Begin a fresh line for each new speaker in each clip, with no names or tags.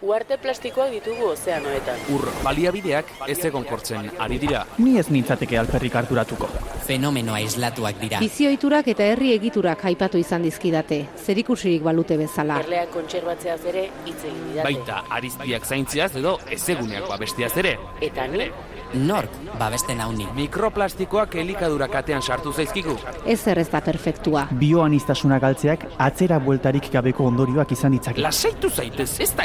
Uarte plastikoak ditugu ozeanoetan.
Ur baliabideak ez egon kortzen ari dira.
Ni ez nintzateke alperrik harturatuko.
Fenomenoa islatuak dira.
Bizioiturak eta herri egiturak aipatu izan dizkidate, zerikusirik balute bezala.
Erleak kontserbatzeaz ere hitz egin didate.
Baita arizpiak zaintziaz edo ezeguneak babestiaz ere.
Eta ni,
Nork babesten hauni.
Mikroplastikoak elikadura katean sartu zaizkigu.
Ez ez da perfektua.
Bioanistasuna galtzeak atzera bueltarik gabeko ondorioak izan ditzake.
Lasaitu zaitez, ez da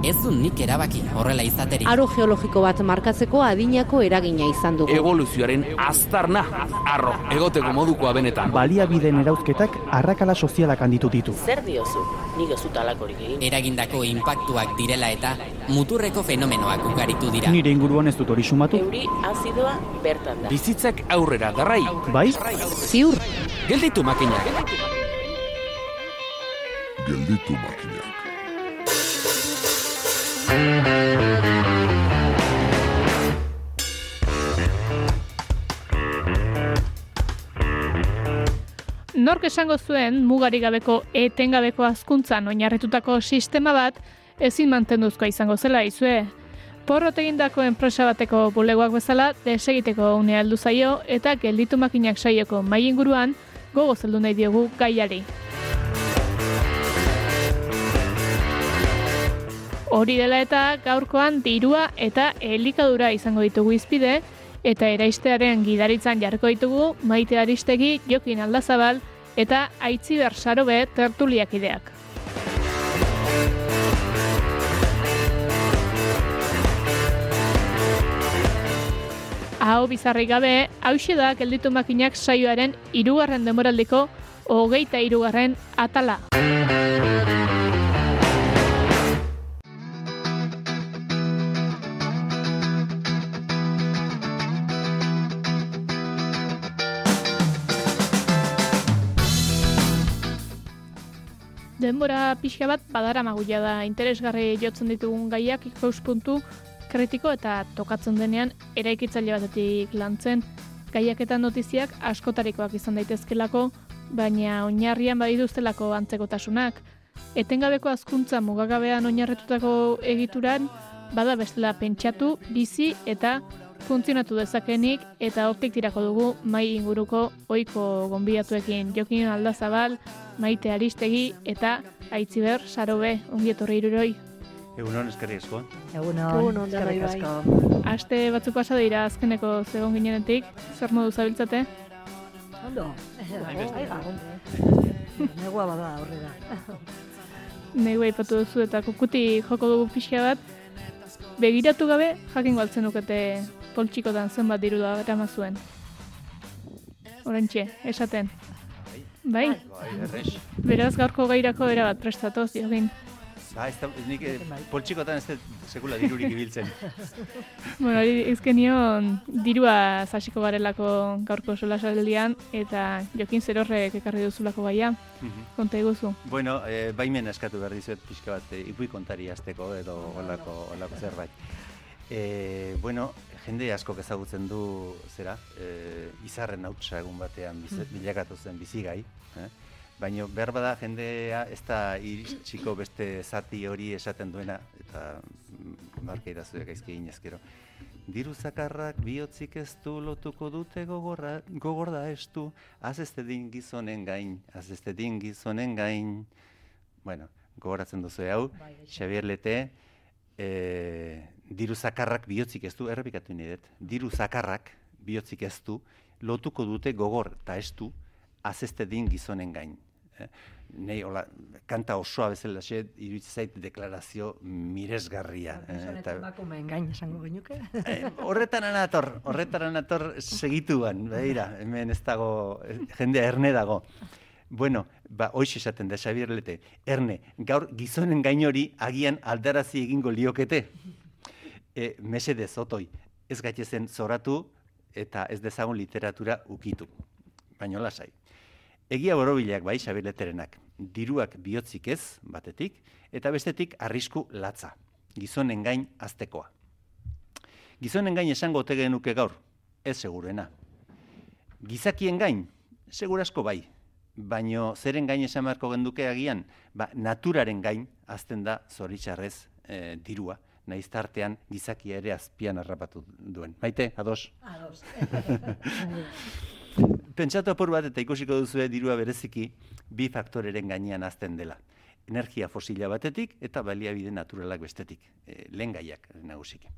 Ez du nik erabaki horrela izaterik.
Aro geologiko bat markatzeko adinako eragina izan dugu.
Evoluzioaren aztarna, arro, egoteko modukoa benetan.
Baliabideen erauzketak arrakala sozialak handitu ditu.
Zer diozu? Nik ez egin.
Eragindako inpaktuak direla eta muturreko fenomenoak ugaritu dira.
Nire inguruan ez dut hori sumatu.
Euri azidoa bertan da.
Bizitzak aurrera darrai.
Bai?
Ziur,
Gelditu makinak.
Gelditu makinak.
Nork esango zuen mugari gabeko etengabeko hazkuntzan oinarritutako sistema bat ezin mantenduzkoa izango zela izue. Porrot egindako enpresa bateko bulegoak bezala desegiteko unea heldu zaio eta gelditu makinak saioko mai inguruan gogo zeldu nahi diogu gaiari. Hori dela eta gaurkoan dirua eta elikadura izango ditugu izpide, eta eraistearen gidaritzan jarko ditugu maite aristegi jokin aldazabal eta aitzi bersarobe tertuliak ideak. Hau bizarri gabe, hause da gelditu makinak saioaren irugarren demoraldiko hogeita irugarren atala. Denbora pixka bat badara maguia da interesgarri jotzen ditugun gaiak ikuspuntu kritiko eta tokatzen denean eraikitzaile batetik lantzen gaiak eta notiziak askotarikoak izan daitezkelako, baina oinarrian badituztelako antzekotasunak. Etengabeko hazkuntza mugagabean oinarretutako egituran, bada bestela pentsatu, bizi eta funtzionatu dezakenik eta hortik tirako dugu mai inguruko ohiko gonbidatuekin Jokin Aldazabal, Maite Aristegi eta Aitziber Sarobe, ongi etorri iruroi.
Egunon, eskerri asko.
Egunon,
Egunon,
eskerrik
bai.
asko.
Aste batzuk pasa dira azkeneko zegon ginenetik, zer modu zabiltzate?
Ondo,
Hainbeste.
aiga. Negua bada aurrera.
Negu aipatu duzu eta kukuti joko dugu pixka bat, begiratu gabe jakin galtzen dukete poltsikotan zenbat diru da erama zuen. Orentxe, esaten. Bai,
Bai, errex.
beraz gaurko gairako erabat prestatoz, jogin.
Ba, ez da, nik eh, poltsikotan ez dut sekula dirurik ibiltzen.
Bueno, hori izkenion dirua zasiko garelako gaurko solasaldian, eta jokin zer horrek ekarri duzulako gaia,
Mhm.
konta iguzu.
bueno, eh, baimen eskatu behar dizuet pixka bat eh, ipui kontari azteko edo olako, olako zerbait. E, bueno, jende asko ezagutzen du zera, e, izarren hautsa egun batean biz, bilakatu zen bizigai. Eh? Baina behar bada jendea ez da iritsiko beste zati hori esaten duena, eta mm, marka idazuek gaizki eginez gero. Diru zakarrak bihotzik ez du lotuko dute gogorra, gogor da ez du, az ez din gizonen gain, az ez din gizonen gain. Bueno, gogoratzen duzu hau, Xavier Lete, e, diru zakarrak bihotzik ez du, errepikatu nahi dut, diru zakarrak bihotzik ez du, lotuko dute gogor eta ez du, az ez din gizonen gain. Eh? Nei, hola, kanta osoa bezala xe, iruditzen zait deklarazio miresgarria. eh,
Eta emakumeen gain esango genuke.
Eh, horretan anator, horretan anator segituan, begira, hemen ez dago, eh, jendea erne dago. Bueno, ba, hoxe esaten da, Xabier Lete, erne, gaur gizonen gain hori agian aldarazi egingo liokete. E, mesedez, otoi, ez gaitezen zoratu eta ez dezagun literatura ukitu. Baina lasai. Egia borobilak bai, Xabier Leterenak, diruak bihotzik ez, batetik, eta bestetik arrisku latza, gizonen gain aztekoa. Gizonen gain esango ote genuke gaur, ez segurena. Gizakien gain, segurasko bai, baino zeren gain esan beharko genduke agian, ba, naturaren gain azten da zoritxarrez e, dirua, naiz tartean gizakia ere azpian harrapatu duen. Maite, ados?
Ados.
Pentsatu apur bat eta ikusiko duzue dirua bereziki bi faktoreren gainean azten dela. Energia fosila batetik eta baliabide naturalak bestetik, e, lehen gaiak nagusiki.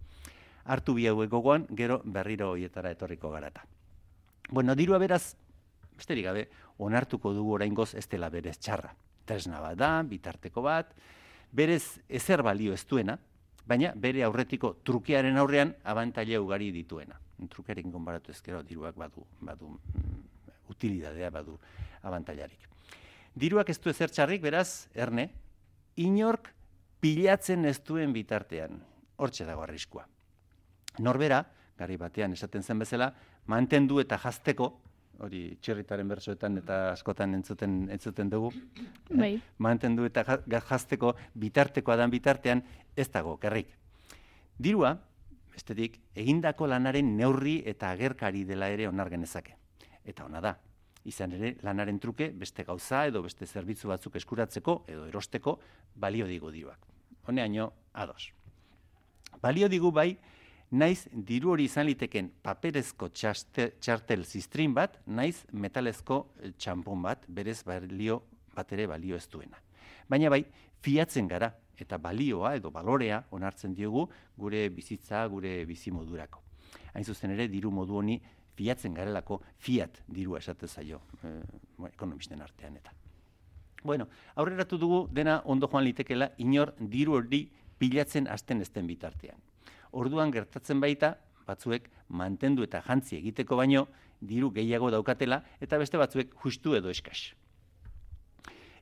Hartu bi hauek gogoan, gero berriro hoietara etorriko garata. Bueno, dirua beraz, besterik gabe, onartuko dugu oraingoz ez dela berez txarra. Tresna bat da, bitarteko bat, berez ezer balio ez duena, baina bere aurretiko trukearen aurrean abantaila ugari dituena. Trukearekin konparatu ezkero diruak badu, badu mm, utilidadea badu abantailarik. Diruak ez du ezer txarrik, beraz, erne, inork pilatzen ez duen bitartean, hortxe dago arriskua. Norbera, gari batean esaten zen bezala, mantendu eta jazteko, hori txerritaren bersoetan eta askotan entzuten entzuten dugu.
Bai.
Mantendu eta ja- jazteko bitartekoa dan bitartean ez dago kerrik. Dirua, bestetik, egindako lanaren neurri eta agerkari dela ere onar genezake. Eta ona da. Izan ere, lanaren truke beste gauza edo beste zerbitzu batzuk eskuratzeko edo erosteko balio digu diruak. Honeaino, ados. Balio digu bai, naiz diru hori izan liteken paperezko txaste, txartel zistrin bat, naiz metalezko eh, txampon bat, berez balio bat ere balio ez duena. Baina bai, fiatzen gara, eta balioa edo balorea onartzen diogu gure bizitza, gure bizimodurako. Hain zuzen ere, diru modu honi fiatzen garelako fiat dirua esate zaio, bueno, ekonomisten artean eta. Bueno, aurreratu dugu dena ondo joan litekela inor diru hori pilatzen hasten ezten bitartean. Orduan gertatzen baita, batzuek mantendu eta jantzi egiteko baino diru gehiago daukatela eta beste batzuek justu edo eskas.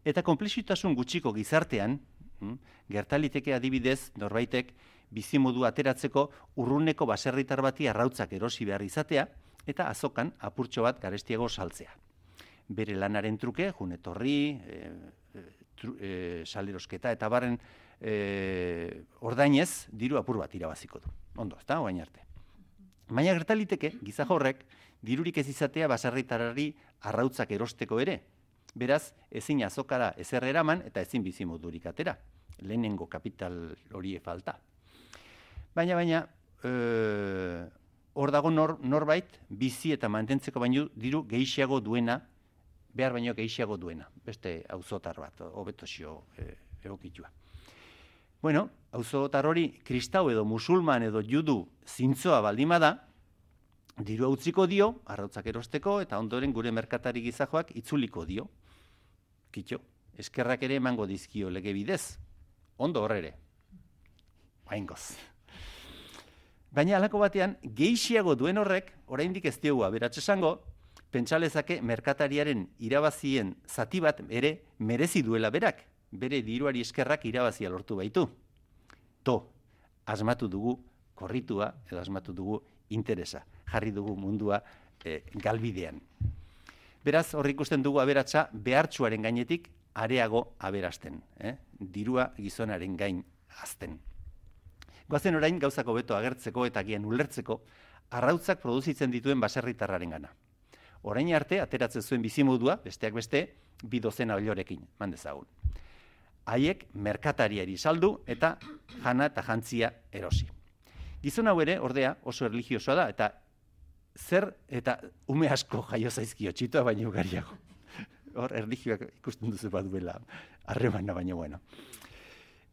Eta konplexitasun gutxiko gizartean, mm, gertaliteke adibidez norbaitek bizimodu ateratzeko urruneko baserritar bati arrautzak erosi behar izatea eta azokan apurtxo bat garestiago saltzea. Bere lanaren truke, junetorri, e, tru, e, salerosketa eta barren e, ordainez diru apur bat irabaziko du. Ondo, ezta, oain arte. Baina gertaliteke, gizajo horrek, dirurik ez izatea baserritarari arrautzak erosteko ere. Beraz, ezin azokara ezer eraman eta ezin bizimodurik atera. Lehenengo kapital hori falta. Baina, baina, e, hor dago nor, norbait, bizi eta mantentzeko baino diru gehiago duena, behar baino gehiago duena. Beste auzotar bat, hobeto xio e, egokitua. Bueno, auzotar hori kristau edo musulman edo judu zintzoa baldima da, diru utziko dio, arrautzak erosteko, eta ondoren gure merkatari gizajoak itzuliko dio. Kitxo, eskerrak ere emango dizkio lege bidez. Ondo horrere. Baingoz. Baina alako batean, geixiago duen horrek, oraindik ez diogu aberatxe esango, pentsalezake merkatariaren irabazien zati bat ere merezi duela berak, bere diruari eskerrak irabazia lortu baitu. To, asmatu dugu korritua edo asmatu dugu interesa, jarri dugu mundua e, galbidean. Beraz, horrik ikusten dugu aberatsa behartsuaren gainetik areago aberasten, eh? dirua gizonaren gain azten. Goazen orain gauzako beto agertzeko eta gian ulertzeko, arrautzak produzitzen dituen baserritarraren gana. Orain arte, ateratzen zuen bizimodua, besteak beste, bi dozena oliorekin, mandezagun. Haiek merkatariari saldu eta jana eta jantzia erosi. Gizon hau ere, ordea, oso erligiosoa da, eta zer eta ume asko jaio zaizkio, txitoa baino ugariago. Hor, erligioak ikusten duzu bat duela, harremana baino bueno.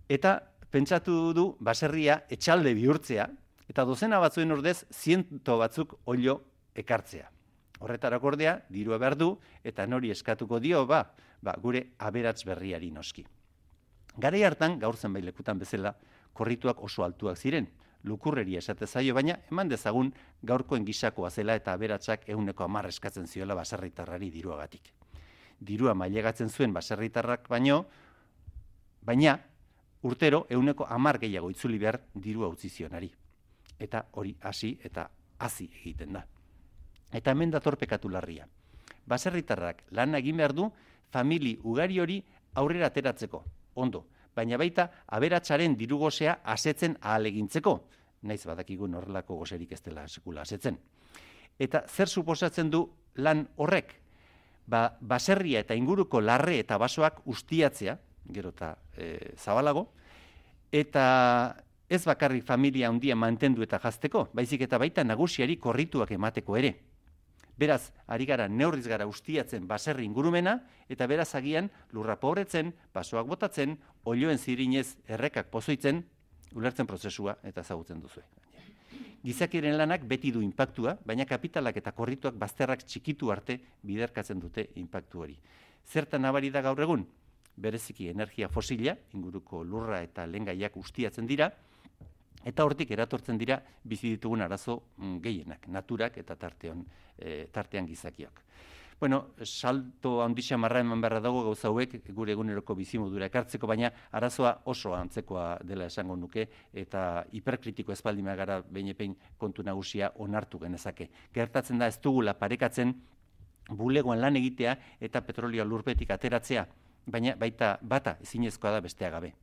Eta pentsatu du baserria etxalde bihurtzea, eta dozena batzuen ordez ziento batzuk olio ekartzea. Horretarako ordea, dirua behar du, eta nori eskatuko dio, ba, ba gure aberats berriari noski. Garai hartan, gaur zenbait lekutan bezala, korrituak oso altuak ziren, lukurreria esate zaio, baina eman dezagun gaurkoen gisakoa zela eta aberatsak ehuneko hamar eskatzen ziola baserritarrari diruagatik. Dirua mailegatzen zuen baserritarrak baino, baina urtero ehuneko hamar gehiago itzuli behar dirua utzi zionari. Eta hori hasi eta hasi egiten da. Eta hemen dator pekatu larria. Baserritarrak lan egin behar du famili ugari hori aurrera ateratzeko. Ondo, baina baita aberatsaren diru gozea asetzen ahalegintzeko. Naiz badakigun horrelako gozerik ez dela sekula asetzen. Eta zer suposatzen du lan horrek? ba, baserria eta inguruko larre eta basoak ustiatzea, gero eta e, zabalago, eta ez bakarrik familia handia mantendu eta jazteko, baizik eta baita nagusiari korrituak emateko ere. Beraz, ari gara neurriz gara ustiatzen baserri ingurumena, eta beraz agian lurra pobretzen, basoak botatzen, olioen zirinez errekak pozoitzen, ulertzen prozesua eta ezagutzen duzu. Gizakiren lanak beti du inpaktua, baina kapitalak eta korrituak bazterrak txikitu arte biderkatzen dute inpaktu hori. Zertan nabari da gaur egun? Bereziki energia fosila, inguruko lurra eta lengaiak ustiatzen dira, eta hortik eratortzen dira bizi ditugun arazo mm, gehienak, naturak eta tartean, e, tartean gizakiak. Bueno, salto handixa marra eman beharra dago gauza hauek gure eguneroko bizimodura ekartzeko, baina arazoa oso antzekoa dela esango nuke eta hiperkritiko espaldima gara behin kontu nagusia onartu genezake. Gertatzen da ez dugula parekatzen bulegoan lan egitea eta petrolio lurpetik ateratzea, baina baita bata ezinezkoa da bestea gabe.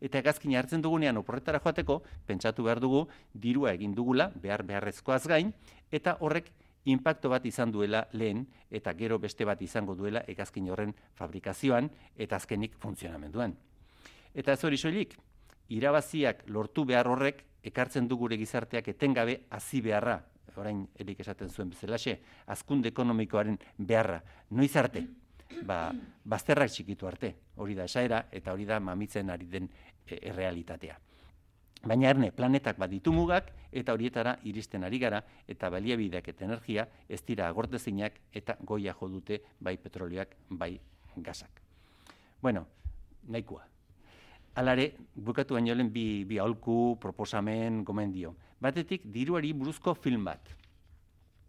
Eta egazkin hartzen dugunean oporretara joateko, pentsatu behar dugu, dirua egin dugula, behar beharrezkoaz gain, eta horrek impacto bat izan duela lehen eta gero beste bat izango duela egazkin horren fabrikazioan eta azkenik funtzionamenduan. Eta ez hori soilik, irabaziak lortu behar horrek ekartzen du gure gizarteak etengabe hasi beharra, orain erik esaten zuen bezalaxe, azkunde ekonomikoaren beharra, noiz arte, ba, bazterrak txikitu arte, hori da esaera eta hori da mamitzen ari den e, errealitatea. Baina erne, planetak baditu mugak eta horietara iristen ari gara eta baliabideak eta energia ez dira agortezinak eta goia jo dute bai petrolioak, bai gasak. Bueno, nahikoa. Alare, bukatu baino lehen bi, bi aholku, proposamen, gomendio. Batetik, diruari buruzko film bat.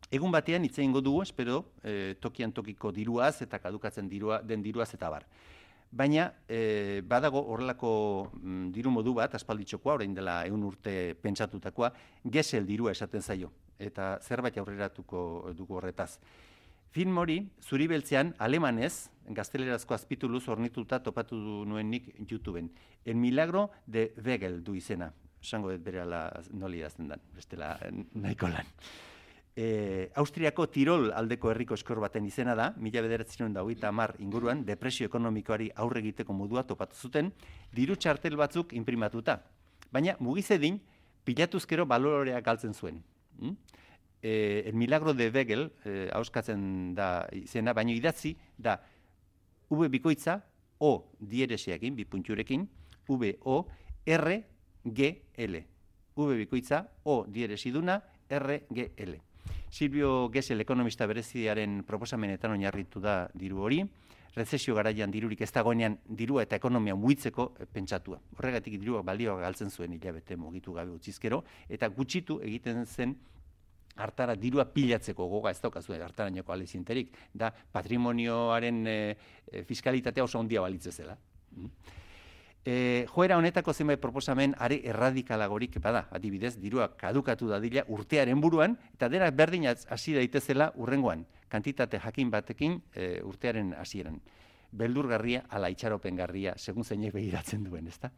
Egun batean hitz egingo dugu, espero, e, tokian tokiko diruaz eta kadukatzen dirua, den diruaz eta bar. Baina e, badago horrelako mm, diru modu bat, aspalditxokoa, orain dela egun urte pentsatutakoa, gesel dirua esaten zaio, eta zerbait aurreratuko dugu horretaz. Film hori, zuri beltzean, alemanez, gaztelerazko azpituluz ornituta topatu du nuen nik YouTubeen. El milagro de Wegel du izena. Esango dut bere ala noli dazten dan, bestela nahiko lan. E, Austriako Tirol aldeko herriko eskor baten izena da, mila bederatzen da hogeita amar inguruan, depresio ekonomikoari aurre egiteko modua topatu zuten, diru txartel batzuk imprimatuta. Baina mugizedin, pilatuzkero baloreak galtzen zuen. Hmm? E, el milagro de Begel, e, hauskatzen da izena, baina idatzi, da, V bikoitza, O diereseakin, bi punturekin, V, O, R, G, L. V bikoitza, O dieresiduna, R, G, L. Silvio Gesell ekonomista bereziaren proposamenetan oinarritu da diru hori, rezesio garaian dirurik ez dagoenean dirua eta ekonomia muitzeko pentsatua. Horregatik dirua balioa galtzen zuen hilabete mugitu gabe utzizkero, eta gutxitu egiten zen hartara dirua pilatzeko goga ez daukazu hartarainoko alezinterik, da patrimonioaren e, fiskalitatea oso ondia balitzezela. Mm. E, joera honetako zenbait proposamen are erradikalagorik bada, adibidez, dirua kadukatu dadila urtearen buruan, eta dena berdin hasi daitezela urrengoan, kantitate jakin batekin e, urtearen hasieran. Beldurgarria, ala itxaropengarria, segun zeinek begiratzen duen, ezta?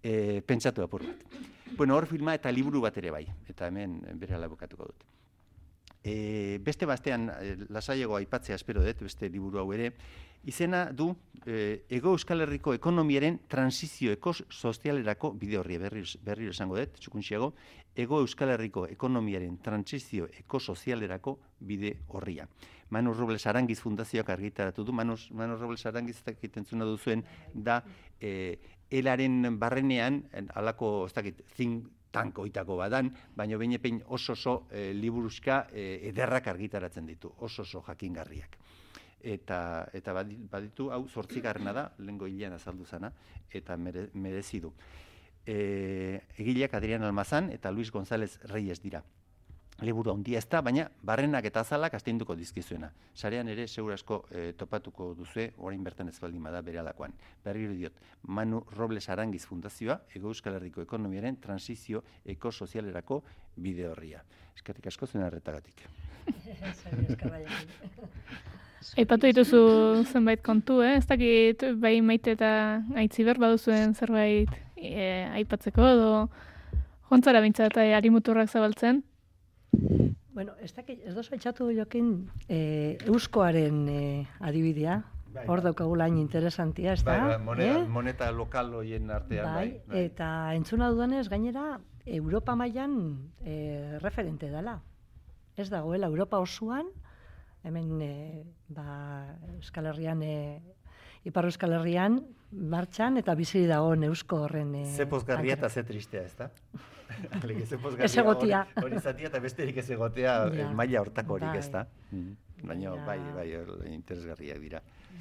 E, pentsatu apur bat. Bueno, hor filma eta liburu bat ere bai, eta hemen bere alabokatuko dut. E, beste bastean, e, lasaiago aipatzea espero dut, beste liburu hau ere, Izena du e, Ego Euskal Herriko ekonomiaren transizio ekosozialerako bide horri berri, berri esango dut, txukunxiago, Ego Euskal Herriko ekonomiaren transizio ekosozialerako bide horria. Manu Robles Arangiz fundazioak argitaratu du, Manu, Manu Robles Arangiz zuna duzuen, da e, elaren barrenean, alako, ez dakit, zin tanko itako badan, baina baina oso oso e, liburuzka e, ederrak argitaratzen ditu, oso oso jakingarriak eta eta baditu hau 8garrena da lengo hilean azaldu zana eta merezi du. E, egileak Adrian Almazan eta Luis González Reyes dira. Liburu handia ez da, baina barrenak eta azalak astinduko dizkizuena. Sarean ere segura asko e, topatuko duzue, orain bertan ez baldin bada bere alakoan. Berriro diot, Manu Robles Arangiz Fundazioa, Ego Euskal Herriko Ekonomiaren transizio ekosozialerako bide horria. Eskerrik asko zuen arretagatik.
Aipatu dituzu zenbait kontu, eh? Ez dakit bai maite eta aitziber baduzuen zerbait e, aipatzeko edo jontzara bintza eta arimuturrak zabaltzen?
Bueno, ez dakit, ez dozu etxatu jokin e, euskoaren e, adibidea.
Bai,
Hor
bai.
daukagu lain interesantia, ez da?
Bai, bai, moneta,
Eh?
moneta lokal hoien artean, bai.
bai, eta entzuna dudanez gainera Europa mailan e, referente dela. Ez dagoela Europa osoan, hemen e, ba, Euskal Herrian, e, Ipar Euskal Herrian, martxan eta bizi dago eusko horren... E,
Ze pozgarria eta ze tristea, ez da? Alege, ze pozgarria
Ez egotea.
hori- zatia eta besterik ez egotea
Ja.
eh, maila hortako horik,
Bai.
ez da? Mm. Baina,
Ja.
bai, bai, interesgarriak dira.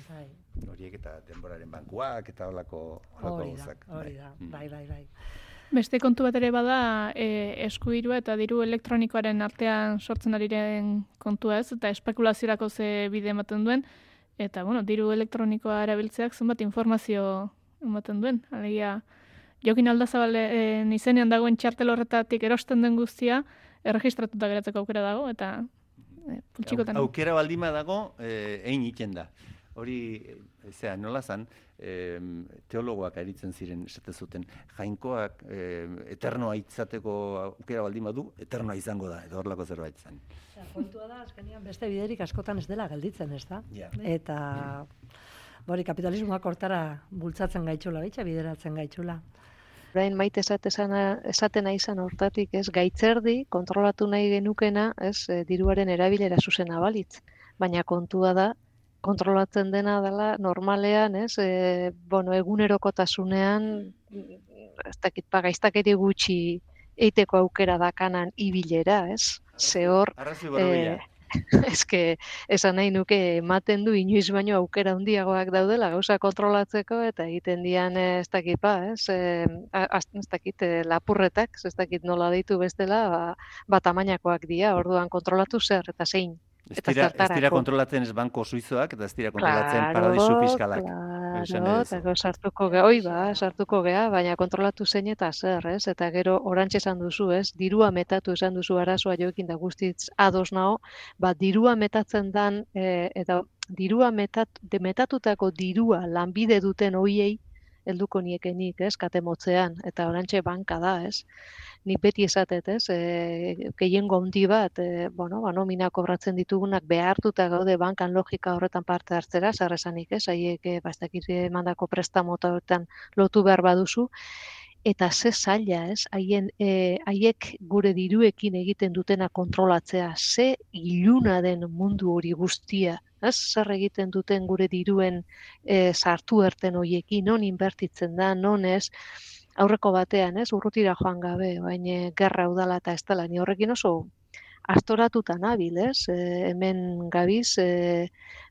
Bai.
Horiek eta denboraren bankuak eta holako holako gauzak.
hori da,
Mm.
bai, bai, bai.
Beste kontu bat ere bada e, eskuirua eta diru elektronikoaren artean sortzen ariren kontua ez, eta espekulaziorako ze bide ematen duen, eta bueno, diru elektronikoa erabiltzeak zenbat informazio ematen duen. Alegia, jokin aldazabalen izenean dagoen txartel horretatik erosten den guztia, erregistratuta geratzeko aukera dago, eta e, pultsikotan.
Aukera baldima dago, eh, egin iten da. Hori, eh, zera, nola zan, eh, teologoak aritzen ziren esate zuten, jainkoak eh, eternoa izateko aukera baldin badu, eternoa izango da, edo horlako zerbait zen.
Osea, kontua da, azkenean beste biderik askotan ez dela gelditzen, ez da?
Ja.
Eta, bori, kapitalismoak hortara bultzatzen gaitzula, gaitxa bideratzen gaitzula.
Orain maite esatezana, esatena izan hortatik, ez, gaitzerdi kontrolatu nahi genukena, ez, e, diruaren erabilera zuzena balitz. Baina kontua da, kontrolatzen dena dela normalean, ez, e, bueno, egunerokotasunean, ez dakit, pa, gaiztakeri gutxi eiteko aukera dakanan ibilera, ez? Ze hor, eh, eske esan nahi nuke ematen du inoiz baino aukera handiagoak daudela gauza kontrolatzeko eta egiten dian eh, ez dakit ba, ez, az- ez dakit eh, lapurretak, ez dakit nola deitu bestela, ba, ba tamainakoak dira, orduan kontrolatu zer eta zein.
Ez dira, ez dira kontrolatzen ez banko suizoak, eta ez dira kontrolatzen
Claro,
paradisu fiskalak.
Claro, eta sartuko ge, oi ba, sartuko gea, baina kontrolatu zein eta zer, ez? Eta gero orantxe esan duzu, ez? Dirua metatu esan duzu arazoa joekin da guztiz ados nao, ba dirua metatzen dan e, eta dirua metat, de metatutako dirua lanbide duten hoiei helduko niekenik, ez? Kate motzean eta orantxe banka da, ez? Nik beti esatet, ez? E, gehiengo handi bat, e, bueno, ba, nomina kobratzen ditugunak behartuta gaude bankan logika horretan parte hartzera, zer esanik, ez? Haiek, e, ba, ez dakit emandako prestamota horretan lotu behar baduzu, eta ze zaila, ez? Haien, e, haiek gure diruekin egiten dutena kontrolatzea, ze iluna den mundu hori guztia, ez? Zer egiten duten gure diruen e, sartu erten hoiekin, non inbertitzen da, non ez? Aurreko batean, ez? Urrutira joan gabe, baina gerra udala eta ez dela, ni horrekin oso astoratuta nabil, ez? E, hemen gabiz, e,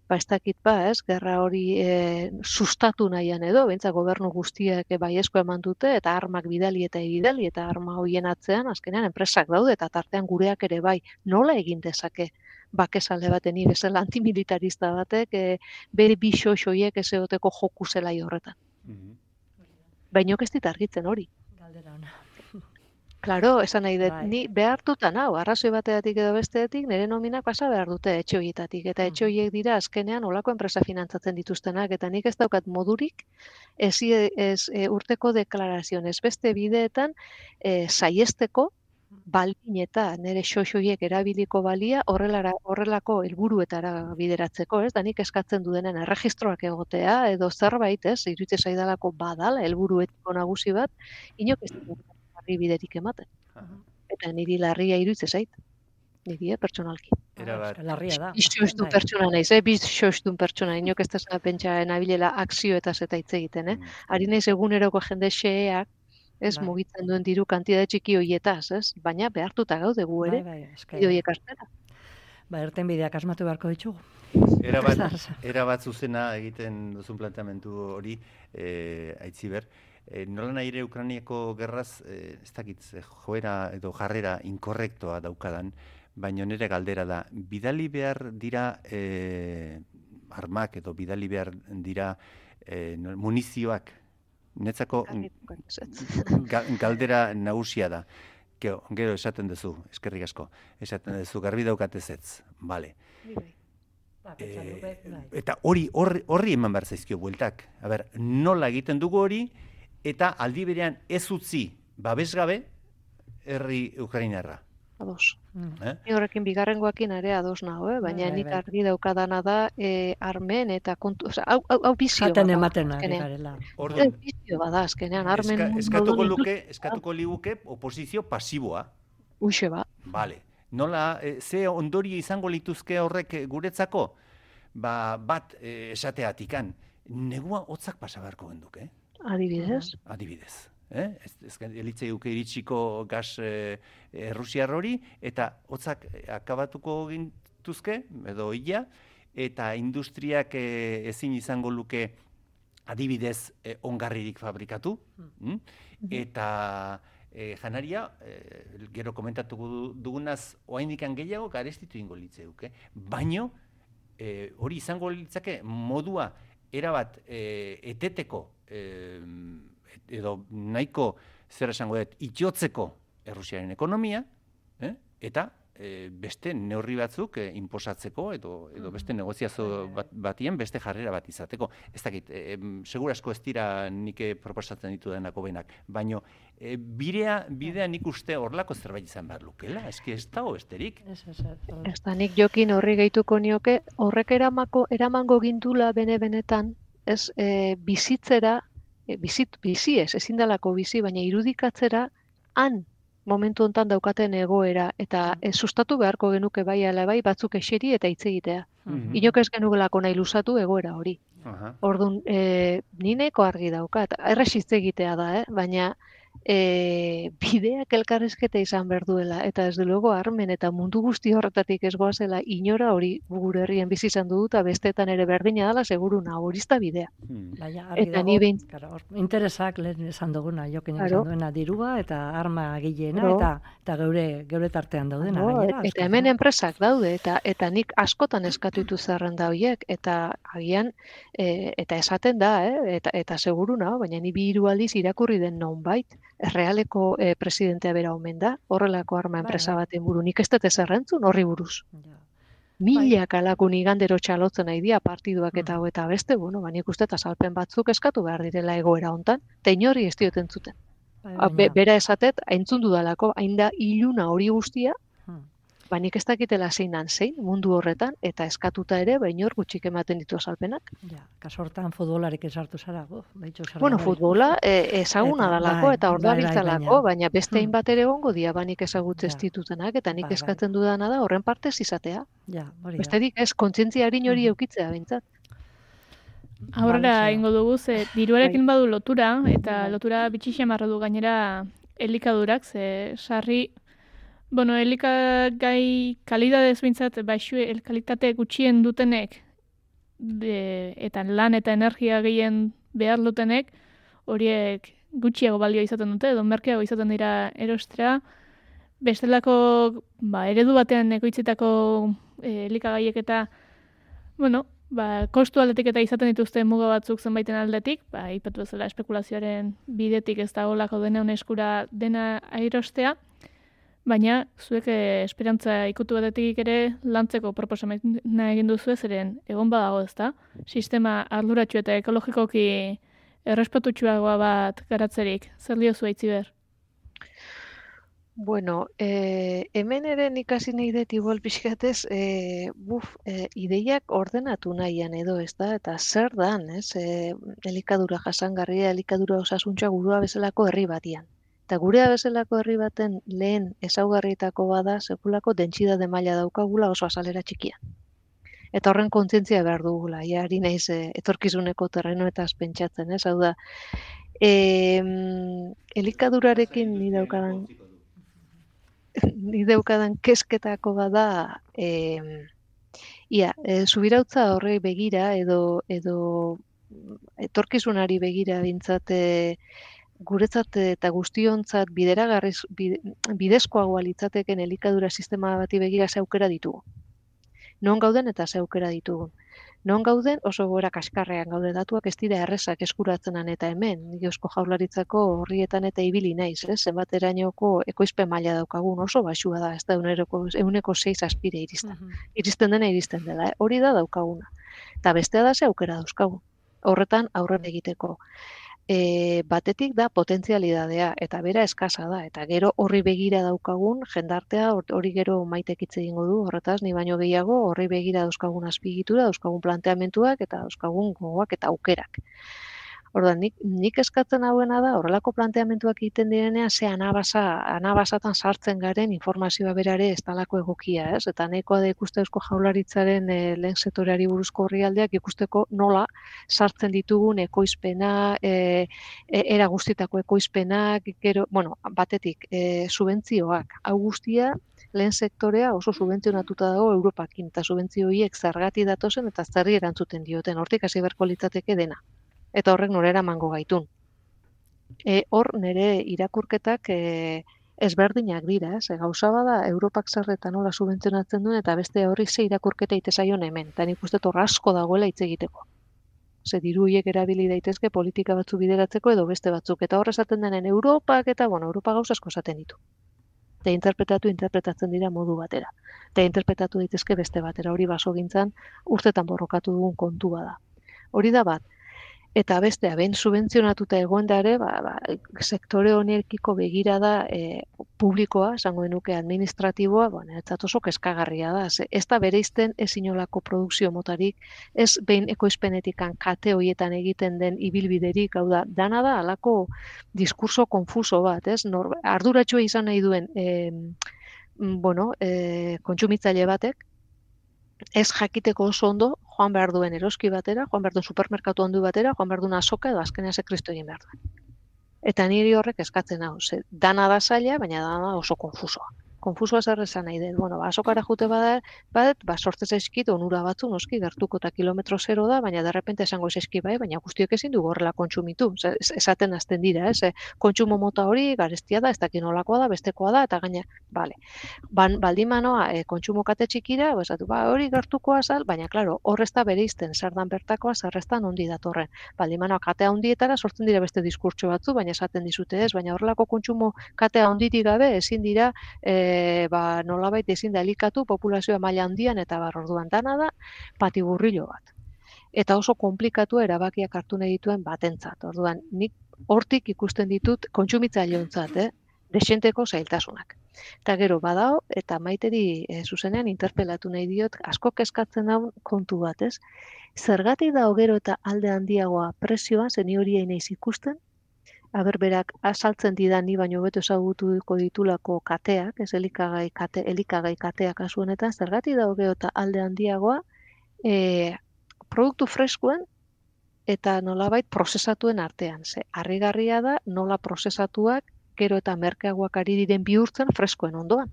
ba ez dakit ba, ez? Gerra hori e, sustatu nahian edo, bentsa gobernu guztiak e, baiezko eman dute eta armak bidali eta bidali eta arma hoien atzean azkenean enpresak daude eta tartean gureak ere bai, nola egin dezake? bakezale baten ni bezala antimilitarista batek e, bere bi xoxoiek ez egoteko joku zelai horretan. Baina ez dit argitzen hori.
Galdera ona.
Claro, esan nahi dut,
Bai.
ni behartuta nau, arrazoi bateatik edo besteetik, nire nominak pasa behar dute etxe horietatik. Eta etxe horiek dira azkenean olako enpresa finantzatzen dituztenak, eta nik ez daukat modurik, ez, ez e, urteko deklarazioen, ez beste bideetan, e, saiesteko, balin eta nire xoxoiek erabiliko balia horrelara, horrelako helburuetara bideratzeko, ez? Da nik eskatzen dudenen erregistroak egotea edo zerbait, ez? Iruditzen zaidalako badala helburu etiko nagusi bat, inok ez du larri biderik ematen. Eta niri larria iruditzen zait. Niri, eh, pertsonalki.
Erabat.
Larria da.
Bizxostun
Bai.
pertsona naiz, eh? Bizxostun pertsona, inok ez da pentsa nabilela akzio eta zeta hitz egiten, eh? Ari naiz eguneroko jende xeak, ez
Bai.
mugitzen duen diru kantitate txiki hoietaz, ez? Baina behartuta gaude gu ere,
Bai, bai,
horiek hartzera.
Ba, erten bideak asmatu beharko ditugu.
Erabat,
Ez da-
erabat zuzena egiten duzun planteamendu hori, eh, aitziber. Eh, nola nahi ere Ukrainiako gerraz, eh, ez dakit, joera edo jarrera inkorrektoa daukadan, baina nire galdera da, bidali behar dira eh, armak edo bidali behar dira no- munizioak, netzako ga, galdera nagusia da. Gero, gero esaten duzu, eskerrik asko, esaten duzu, garbi daukatez ez, bale.
Ba,
Eh,
bai.
eta hori horri, horri eman behar zaizkio bueltak. A ber, nola egiten dugu hori eta aldi berean ez utzi babesgabe herri ukrainarra.
ados.
Eh?
Ni horrekin bigarrengoakin ere ados nago, eh? baina
Bai,
nik
bai.
argi daukadana da e, armen eta kontu, osea, hau, hau, hau bizio
Jaten
bada
ematen ari garela.
Orduan,
bizio bada azkenean, armen
eska, eskatuko luke, eskatuko liguke oposizio pasiboa.
Uxe ba.
Vale. Nola, e, ze ondorio izango lituzke horrek eh, guretzako? Ba, bat e, esateatikan, negua hotzak pasa beharko genduke, eh?
Adibidez.
adibidez. Eh? Ez, ez elitzei uke iritsiko gas e, errusiar hori, eta hotzak eh, akabatuko gintuzke, edo ia, eta industriak e, ezin izango luke adibidez e, ongarririk fabrikatu, mm? eta e, janaria, e, gero komentatuko du- dugunaz, oaindikan gehiago garestitu ingo litzeuke. Baino, e, hori izango litzake modua erabat e, eteteko e, edo nahiko zer esango dut itxotzeko Errusiaren ekonomia, eh? eta e, beste neurri batzuk e, inposatzeko edo edo beste negoziazio bat, batien beste jarrera bat izateko. Ez dakit, e, segurasko ez dira nik eh, proposatzen ditu denako benak, baino e, birea, bidea nik uste horlako zerbait izan behar lukela, eski ez dago besterik.
Ez, ez, ez.
Ez da nik jokin horri gehituko nioke, horrek eramako, eramango gindula bene-benetan, ez e, bizitzera, e, bizit, bizi ez, ezin dalako bizi, baina irudikatzera, han momentu hontan daukaten egoera, eta e, sustatu beharko genuke bai ala bai batzuk eseri eta hitz egitea.
Mhm.
Inok ez genukelako nahi luzatu egoera hori.
Aha.
Orduan, e, ni nahiko argi daukat, erres hitz egitea da, eh? baina e, bideak elkarrizketa izan behar duela, eta ez dugu armen eta mundu guzti horretatik ez goazela inora hori gure herrien bizi izan du eta besteetan ere berdina dela seguru na hori ez da bidea.
Hmm.
Argi
Eta
dago,
ni behin-
claro, hor, interesak lehen esan duguna, jokin
Claro.
esan duena dirua eta arma gileena
Claro.
eta eta geure geure tartean daudena
Claro,
gainera.
eta hemen enpresak daude eta eta nik askotan eskatu ditu zerrenda horiek eta agian e, eta esaten da, eh? eta eta seguru nago, baina ni bi hiru aldiz irakurri den nonbait errealeko e, presidentea bera omen da, horrelako arma
Bai,
enpresa
bai.
baten buru. Nik ez dut ezer entzun horri buruz.
Ja.
Milak alakun igandero txalotzen nahi dira partiduak eta
Mm.
eta beste, bueno, ba nik uste salpen batzuk eskatu behar direla egoera hontan, eta inori ez dioten zuten.
Bai,
A, be, bera esatet, haintzun dudalako, hain da iluna hori guztia. Ba nik ez dakitela zein dan zein mundu horretan, eta eskatuta ere, ba inor gutxik ematen ditu azalpenak.
Ja, kaso hortan futbolarekin sartu zara, bo, behitxu zer
Bueno, futbola e, ezaguna dalako
bai,
eta hor
bai, bai,
dabiltzalako,
baina-
baina beste
Hmm.
hainbat ere egongo dia banik ezagutze ez
Ja.
ditutenak, eta nik
Bai, bai.
eskatzen dudana da horren partez izatea.
Ja, hori da.
Besterik ez, kontzientzia harin hori
Mhm.
eukitzea bintzat.
Aurrera
Bale,
ingo dugu, ze diruarekin badu lotura, eta
Bai.
lotura bitxixe du gainera elikadurak, ze sarri, bueno, elikagai kalidadez bintzat, baixu, el kalitate gutxien dutenek, de, eta lan eta energia gehien behar dutenek, horiek gutxiago balio izaten dute, edo merkeago izaten dira erostea, bestelako ba, eredu batean ekoitzitako e, elikagaiek eta bueno, ba, kostu aldetik eta izaten dituzte muga batzuk zenbaiten aldetik, ba, ipatu bezala espekulazioaren bidetik ez da olako dena eskura dena airostea, baina zuek eh, esperantza ikutu batetik ere lantzeko proposamena egin duzu zeren egon badago ez da, sistema arduratsu eta ekologikoki errespetutsuagoa bat garatzerik, zer diozu aitzi behar?
Bueno, eh, hemen ere nik nahi dut igual pixkatez, eh, buf, eh, ideiak ordenatu nahian edo, ez da? Eta zer dan, ez? Eh, elikadura jasangarria, elikadura osasuntza gurua bezalako herri batian. Eta gurea bezalako herri baten lehen ezaugarrietako bada sekulako dentsitate maila daukagula oso azalera txikia. Eta horren kontzientzia behar dugula, ja, ari naiz eh, etorkizuneko terrenoetaz pentsatzen, ez? Hau da, em, elikadurarekin ni daukadan ni daukadan kesketako bada em, ia, e, subirautza horrei begira edo edo etorkizunari begira bintzat e, guretzat eta guztiontzat bideragarriz bide, bidezkoagoa litzateken elikadura sistema bati begira ze aukera ditugu. Non gauden eta ze aukera ditugu. Non gauden oso gora kaskarrean gaude datuak ez dira errezak eskuratzenan eta hemen, eusko jaularitzako horrietan eta ibili naiz, ez? Zenbaterainoko ekoizpen maila daukagun oso baxua da, ez da euneko, euneko 6 aspire iristen.
Mhm.
Iristen dena iristen dela, eh? hori da daukaguna. Eta bestea da ze aukera dauzkagu. Horretan aurrera egiteko. E, batetik da potentzialidadea eta bera eskasa da eta gero horri begira daukagun jendartea hori gero maitek hitz egingo du horretaz ni baino gehiago horri begira dauzkagun azpigitura dauzkagun planteamentuak eta dauzkagun gogoak eta aukerak Orduan, nik, nik eskatzen hauena da, horrelako planteamentuak egiten direnean, ze anabasa, anabasatan sartzen garen informazioa berare ez talako egokia, ez? Eta nahikoa da ikuste eusko jaularitzaren e, lehen sektoreari buruzko horrialdeak ikusteko nola sartzen ditugun ekoizpena, e, e, era guztitako ekoizpenak, gero, bueno, batetik, e, subentzioak, hau guztia, lehen sektorea oso subentzionatuta dago Europakin, eta subentzio horiek zergati datozen eta zerri erantzuten dioten, hortik hasi berko litzateke dena eta horrek norera mango gaitun. E, hor nire irakurketak e, ezberdinak dira, ez? E, gauza bada Europak zerretan nola subentzionatzen duen eta beste horri ze irakurketa itezaion hemen, eta nik uste asko dagoela hitz egiteko. Ze diruiek erabili daitezke politika batzu bideratzeko edo beste batzuk, eta hor esaten denen Europak eta, bueno, Europa gauza asko esaten ditu. Eta interpretatu, interpretatzen dira modu batera. Eta interpretatu daitezke beste batera, hori baso gintzan urtetan borrokatu dugun kontua da. Hori da bat, eta bestea ben subentzionatuta egon ere, ba, ba, sektore honekiko begira da e, publikoa, esango denuke administratiboa, bueno, ez oso keskagarria da. Ze, ez da bere izten ez inolako produkzio motarik, ez behin ekoizpenetikan kate hoietan egiten den ibilbiderik, hau da, dana da, alako diskurso konfuso bat, ez? Nor, arduratxua izan nahi duen, e, bueno, e, kontsumitzaile batek, ez jakiteko oso ondo joan behar duen eroski batera, joan behar duen supermerkatu handu batera, joan behar duen azoka edo azkenea ze kristo egin behar duen. Eta niri horrek eskatzen hau, ze dana da zaila, baina dana oso konfusoa konfusoa zer esan nahi dut. Bueno, ba, asokara jute bada, bat, ba, sortez eskit, onura batzu, noski, gertuko eta kilometro zero da, baina derrepente esango eski bai, baina guztiok ezin du gorrela kontsumitu. esaten azten dira, ez? kontsumo mota hori, garestia da, ez dakin olakoa da, bestekoa da, eta gaina, bale. Ban, baldimanoa, e, kontsumo kate txikira, ba, esatu, ba, hori gertukoa zal, baina, klaro, horrezta bere izten, zer dan bertakoa, zerreztan ondi datorren. Baldimanoa, katea ondietara, sortzen dira beste diskurtso batzu, baina esaten dizute ez, baina horrelako kontsumo katea onditik gabe, ezin dira, e, e, ba, nolabait ezin da elikatu populazioa maila handian eta bar orduan dana da patiburrillo bat. Eta oso komplikatu erabakiak hartu nahi dituen batentzat. Orduan, nik hortik ikusten ditut kontsumitzaileontzat, eh? desenteko zailtasunak. Eta gero badao eta maiteri e, zuzenean interpelatu nahi diot asko kezkatzen daun kontu bat, ez? Zergatik da gero eta alde handiagoa presioa, zeni hori naiz ikusten, aber berak asaltzen didan ni baino beto ezagutuko ditulako kateak, ez elikagai kate, elikagai kateak kasu honetan, zergati da eta alde handiagoa, e, produktu freskuen eta nolabait prozesatuen artean. Ze, harrigarria da nola prozesatuak gero eta merkeagoak ari diren bihurtzen freskoen ondoan.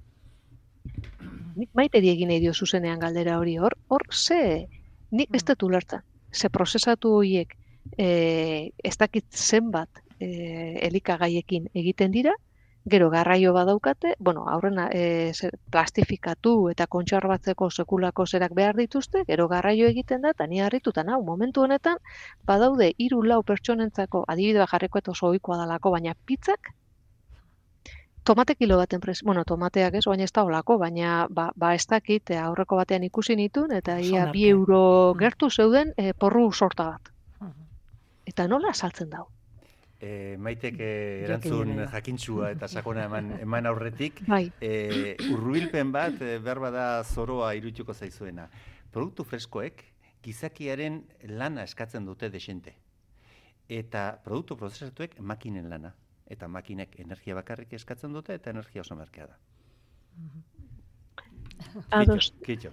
Nik maite egin nahi dio zuzenean galdera hori hor, hor ze, nik ez dut ulertzen. Ze prozesatu horiek e, ez dakit zenbat e, elikagaiekin egiten dira, gero garraio badaukate, bueno, aurrena e, plastifikatu eta kontxarbatzeko sekulako zerak behar dituzte, gero garraio egiten da, eta ni harritutan hau, momentu honetan, badaude hiru lau pertsonentzako adibidea jarreko eta oso ohikoa dalako, baina pizzak, tomate kilo baten prez, bueno, tomateak ez, baina ez da olako, baina ba, ba ez dakit, aurreko batean ikusi nitun, eta ia bi euro mm. gertu zeuden e, porru sorta bat. Eta nola saltzen dau?
E, maitek eh, erantzun jakintzua eta sakona eman, eman aurretik,
bai.
e, urrubilpen bat, e, behar bada zoroa irutuko zaizuena. Produktu freskoek, gizakiaren lana eskatzen dute desente. Eta produktu prozesatuek makinen lana. Eta makinek energia bakarrik eskatzen dute eta energia oso merkea da.
Ados.
Kitxo.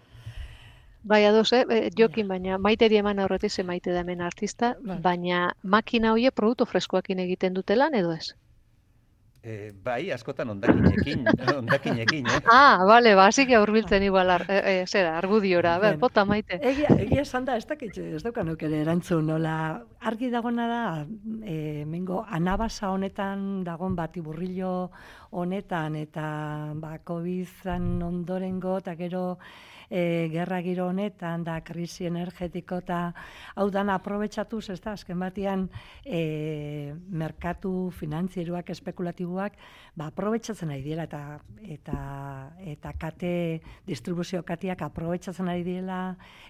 Bai, ados, eh? eh jokin, baina maiteri eman aurretik ze maite da hemen artista, bai. baina makina hoie produktu freskoakin egiten dute lan edo ez?
E, bai, askotan ondakinekin, ondakinekin, eh?
Ah, bale, ba, hasi urbiltzen igual, ar, e, e, zera, argudiora, ber, bota maite.
Egia, egia esan da, ez dakit, ez daukanuk ere erantzun, nola, argi dagona da, e, mengo, anabasa honetan dagon bati burrillo honetan, eta ba, COVID-an ondorengo, eta gero, e, gerra giro honetan, da krisi energetiko eta hau dan aprobetsatuz, ez da, azken batian e, merkatu finantzieruak, espekulatiboak, ba, aprobetsatzen ari dira eta, eta, eta kate, distribuzio katiak aprobetsatzen ari dira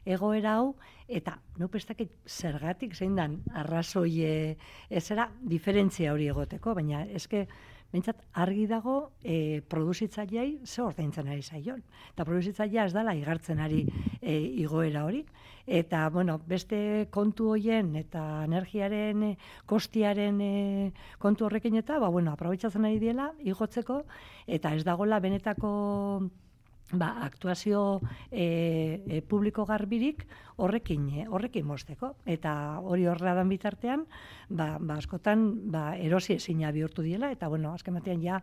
egoera hau, eta no pestakit zergatik zein dan arrazoi ez era diferentzia hori egoteko, baina eske Bentsat, argi dago e, produzitzaileai ze ordaintzen ari zaion. Eta produzitzailea ez dala igartzen ari e, igoera hori. Eta, bueno, beste kontu hoien eta energiaren e, kostiaren e, kontu horrekin eta, ba, bueno, aprobetsatzen ari diela, igotzeko, eta ez dagola benetako ba, aktuazio e, e, publiko garbirik horrekin e, horrekin mosteko eta hori horrela dan bitartean ba, ba askotan ba, erosi ezina bihurtu diela. Eta bueno azken batean ja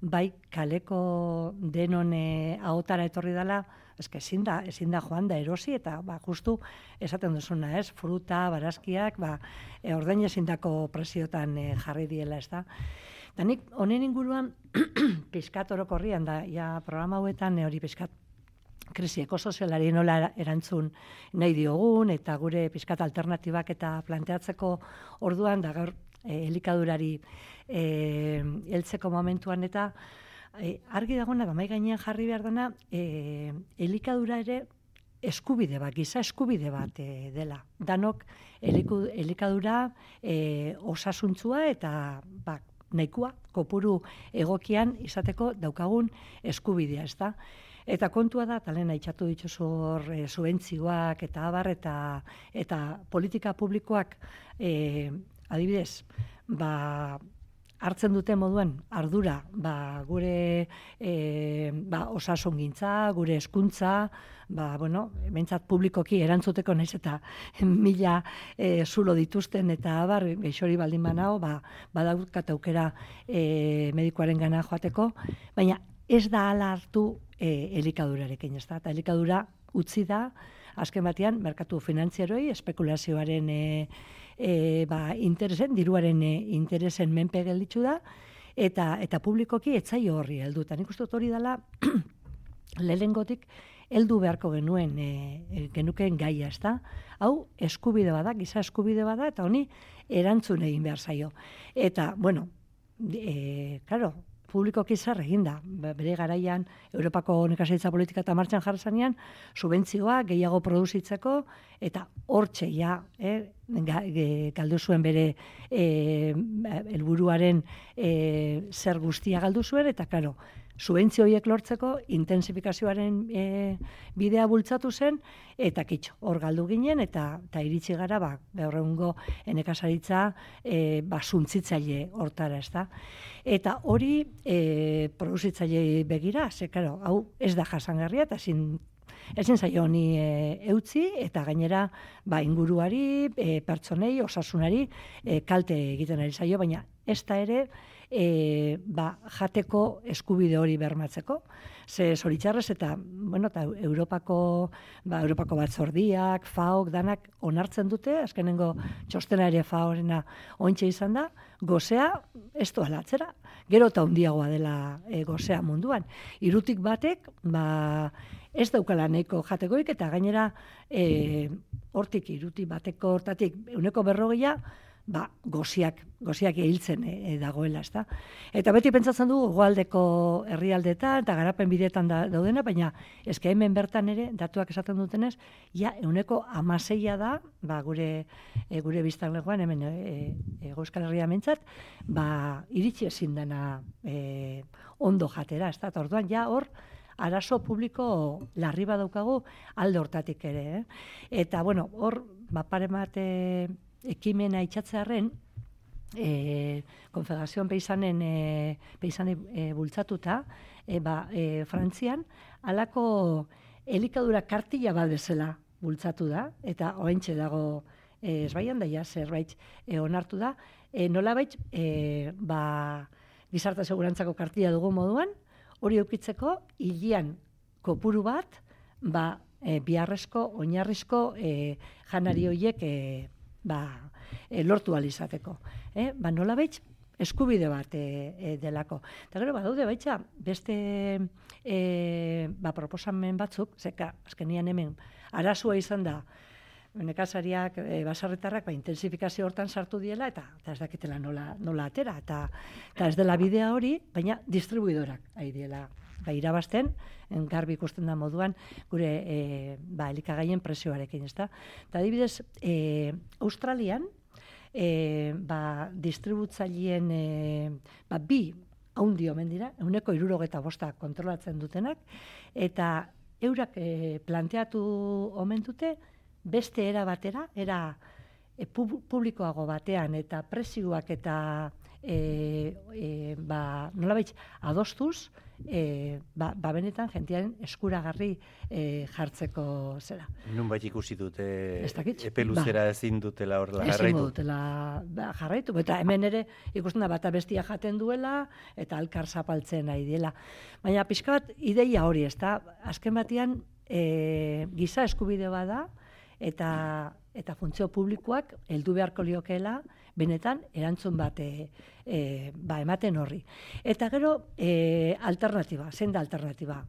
bai kaleko denon e, ahotara etorri dela eske ezin da ezin da joan da erosi. Eta ba justu esaten duzuna ez? Fruta barazkiak ba e, ordain ezindako presiotan e, jarri diela ez da Da nik honen inguruan pizkat orokorrian da ja programa hauetan hori pizkat krisi ekosozialari nola erantzun nahi diogun eta gure pizkat alternatibak eta planteatzeko orduan da gaur e, elikadurari e, heltzeko momentuan eta e, argi dagoena da mai gainean jarri behar dena e, elikadura ere eskubide bat, giza eskubide bat e, dela. Danok elikadura e, osasuntzua eta ba, nahikoa kopuru egokian izateko daukagun eskubidea, ezta? Eta kontua da, talen aitzatu ditzu hor e, eta abar eta, eta politika publikoak e, adibidez, ba, hartzen dute moduan ardura. Ba, gure e, ba, osasongintza, gure eskuntza, ba, bueno, bentsat publikoki erantzuteko naiz eta mila e, zulo dituzten eta abar, geixori baldin banao, ba, badaukat aukera e, medikoaren gana joateko, baina ez da ala hartu e, elikadurarekin, ez da, eta elikadura utzi da, azken batean, merkatu finantzieroi, espekulazioaren e, e, ba, interesen, diruaren e, interesen menpe gelditzu da, eta eta publikoki etzaio horri heldu. Nik uste hori dela lehengotik heldu beharko genuen e, e, genukeen gaia, ezta? Hau eskubide bada, giza eskubide bada eta honi erantzun egin behar zaio. Eta, bueno, e, claro, publikoki zer eginda. Ba, bere garaian Europako nekazaritza politika eta martxan jarrazanean subentzioa gehiago produzitzeko eta hortxe ja, eh, galdu zuen bere eh, helburuaren eh, zer guztia galdu zuen eta claro, subentzio horiek lortzeko intensifikazioaren e, bidea bultzatu zen eta kitxo, hor galdu ginen eta eta iritsi gara ba gaur egungo enekasaritza e, ba suntzitzaile hortara, ezta. Eta hori e, produzitzaile begira, ze claro, hau ez da jasangarria eta sin ezin zaio honi e, eutzi eta gainera ba inguruari, e, pertsonei, osasunari e, kalte egiten ari zaio, baina ez da ere e, ba, jateko eskubide hori bermatzeko. Ze zoritxarrez eta, bueno, eta Europako, ba, Europako batzordiak, FAOk, danak onartzen dute, azkenengo txostena ere FAOrena ointxe izan da, gozea ez doa latzera, gero eta hundiagoa dela e, gozea munduan. Irutik batek, ba, ez daukala neko jatekoik eta gainera e, hortik iruti bateko hortatik uneko berrogeia ba, goziak, goziak ehiltzen e, dagoela, ezta. Eta beti pentsatzen dugu goaldeko herrialdetan eta garapen bidetan da, daudena, baina eske hemen bertan ere datuak esaten dutenez, ja euneko amaseia da, ba, gure e, gure biztan legoan hemen e, e, Herria mentzat, ba, iritsi ezin dena e, ondo jatera, ezta. Orduan ja hor arazo publiko larri badaukagu alde hortatik ere, eh? Eta bueno, hor ba pare ekimena itxatzearen, e, Konfederazioan peisanen e, peisanen e, bultzatuta, e, ba, e, Frantzian, alako elikadura kartila bat bezala bultzatu da, eta oentxe dago e, ezbaian daia zerbait e, onartu da, e, nola baitz, e, ba, gizarta segurantzako kartila dugu moduan, hori eukitzeko, hilian kopuru bat, ba, e, biharrezko, oinarrizko e, janari horiek e, ba, e, lortu alizateko. E, ba, nola behitz, eskubide bat e, e, delako. Eta gero, badaude baitza, beste e, ba, proposamen batzuk, zeka, azkenian hemen, arazua izan da, nekazariak, e, basarretarrak, ba, intensifikazio hortan sartu diela, eta, eta ez dakitela nola, nola atera, eta, eta ez dela bidea hori, baina distribuidorak ari diela ba, irabazten, garbi ikusten da moduan, gure e, ba, elikagaien presioarekin, ezta? Eta adibidez, e, Australian, e, ba, distributzaileen e, ba, bi haundi omen dira, euneko irurogeta bosta kontrolatzen dutenak, eta eurak e, planteatu omen dute, beste era batera, era e, publikoago batean eta presioak eta e, e, ba, nola adostuz, e, ba, ba benetan jentiaren eskuragarri e, jartzeko zera.
Nun bait ikusi dute epe
luzera
ba. ezin dutela horrela
jarraitu. Dutela ba, jarraitu. Eta hemen ere ikusten da bata bestia jaten duela eta alkar zapaltzen nahi dela. Baina pixka bat ideia hori, ez da, azken batian e, giza eskubide bada, eta eta funtzio publikoak heldu beharko liokeela benetan erantzun bat e, ba ematen horri. Eta gero e, alternatiba, zein da alternatiba?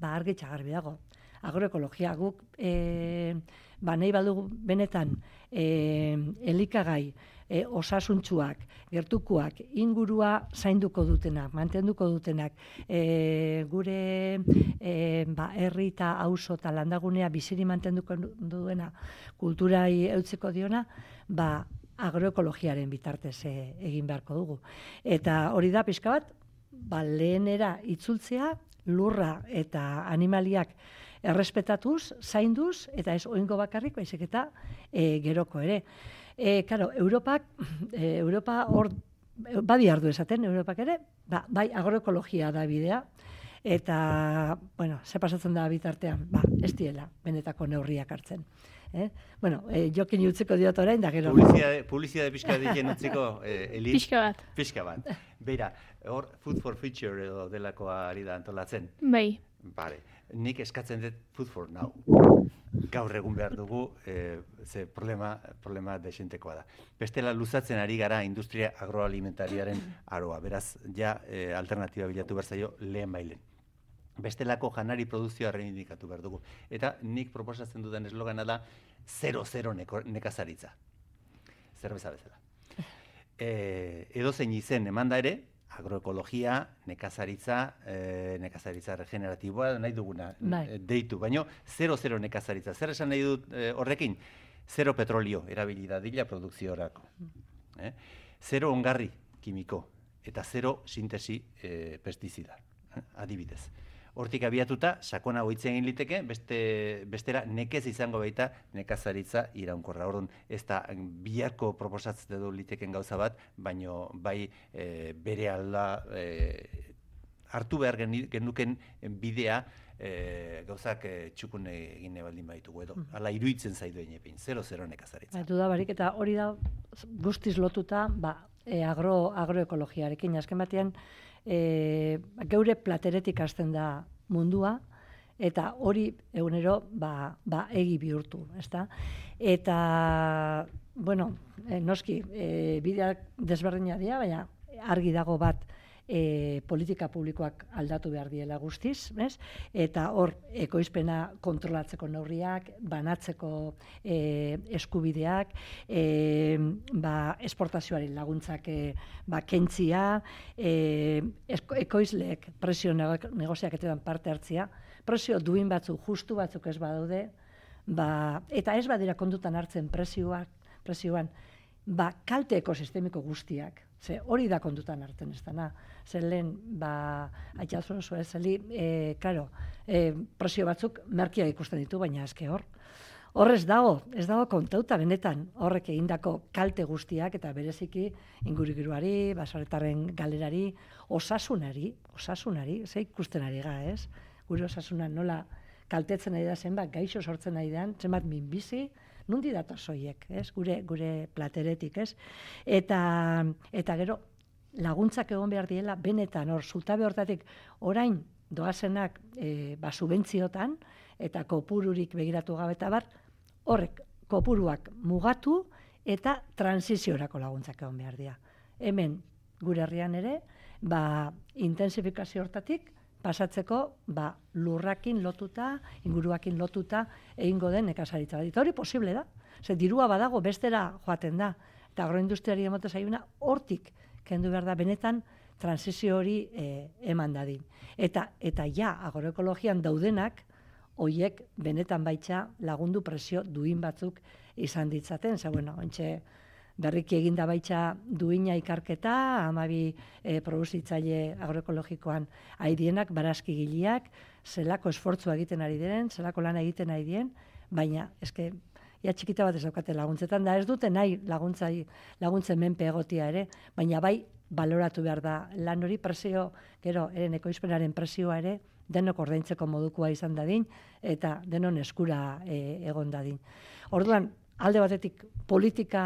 Ba argi txagarbi dago. Agroekologia guk e, ba nahi badugu benetan e, elikagai e, osasuntsuak, gertukoak, ingurua zainduko dutenak, mantenduko dutenak, e, gure e, ba, herri eta auzo eta landagunea biziri mantenduko duena kulturai eutzeko diona, ba, agroekologiaren bitartez e, egin beharko dugu. Eta hori da pixka bat, ba, lehenera itzultzea, lurra eta animaliak errespetatuz, zainduz, eta ez oingo bakarrik, baizik eta e, geroko ere. E, claro, Europak, e, Europa hor, badi ardu esaten, Europak ere, ba, bai agroekologia da bidea, eta, bueno, ze pasatzen da bitartean, ba, ez diela, benetako neurriak hartzen. Eh? Bueno, eh, jokin utziko diot orain, da gero.
Publizia, publizia de pixka diken utziko, eh, Eli?
Pixka bat.
Pixka bat. Beira, hor, Food for Future edo delakoa ari da antolatzen.
Bai.
Bare, nik eskatzen dut Food for Now gaur egun behar dugu, e, ze problema, problema desentekoa da. Bestela luzatzen ari gara industria agroalimentariaren aroa, beraz, ja e, alternatiba bilatu behar zaio lehen bailen. Bestelako janari produzioa reindikatu behar dugu. Eta nik proposatzen dudan eslogana da, zero-zero nekazaritza. Zerbeza bezala. E, edo zein izen eman da ere, agroekologia, nekazaritza, e, nekazaritza regeneratiboa, nahi duguna bai. Eh, deitu. Baina, zero-zero nekazaritza. Zer esan nahi dut e, horrekin? Zero petrolio erabili dila produkziorako. Eh? Zero ongarri kimiko eta zero sintesi e, pestizida. Eh? Adibidez hortik abiatuta, sakona goitzen egin liteke, beste, bestera nekez izango baita nekazaritza iraunkorra. Orduan, ez da biharko proposatzen du liteken gauza bat, baino bai e, bere alda e, hartu behar genuken bidea e, gauzak e, txukun egin baldin baitugu edo. Mm. Hala iruitzen zaidu egin zero zero nekazaritza.
Baitu da, barik, eta hori da guztiz lotuta, ba, e, agro, agroekologiarekin, azken batean, e, geure plateretik hasten da mundua, eta hori egunero ba, ba egi bihurtu, ezta? Eta, bueno, e, noski, e, bideak desberdina dira, baina argi dago bat, e, politika publikoak aldatu behar diela guztiz, bez? eta hor ekoizpena kontrolatzeko neurriak, banatzeko e, eskubideak, e, ba, esportazioaren laguntzak e, ba, kentzia, e, ekoizleek presio negoziak parte hartzia, presio duin batzuk, justu batzuk ez badaude, ba, eta ez badira kondutan hartzen presioak, presioan, ba, kalte ekosistemiko guztiak, ze hori da kondutan hartzen ez dana. Zer lehen, ba, haitxazu oso ez, zeli, e, karo, e, presio batzuk merkia ikusten ditu, baina eske hor. Horrez dago, ez dago kontauta benetan horrek egindako kalte guztiak eta bereziki ingurigiruari, basaretarren galerari, osasunari, osasunari, ze ikusten ari ga, ez? Gure osasuna nola kaltetzen ari da zenbat, gaixo sortzen ari da, zenbat minbizi, nundi data soiek, ez? Gure gure plateretik, ez? Eta eta gero laguntzak egon behar diela benetan hor zutabe hortatik orain doazenak e, ba subentziotan eta kopururik begiratu gabe eta bar horrek kopuruak mugatu eta transiziorako laguntzak egon behar dira. Hemen gure herrian ere, ba, intensifikazio hortatik, pasatzeko ba, lurrakin lotuta, inguruakin lotuta, egingo den nekazaritza. Eta hori posible da. Ze dirua badago bestera joaten da. Eta agroindustriari emote zaiuna hortik kendu behar da benetan transizio hori e, eman dadin. Eta, eta ja, agroekologian daudenak, hoiek benetan baitza lagundu presio duin batzuk izan ditzaten. Zer, bueno, ontxe, berriki eginda baitza duina ikarketa, amabi e, produzitzaile agroekologikoan aidienak, barazki giliak, zelako esfortzua egiten ari diren, zelako lana egiten ari diren, baina, eske, ja txikita bat ez daukate laguntzetan, da ez dute nahi laguntzai, laguntzen menpe egotia ere, baina bai baloratu behar da lan hori presio, gero, eren ekoizpenaren presioa ere, denok ordaintzeko modukoa izan dadin, eta denon eskura e, egon dadin. Orduan, alde batetik politika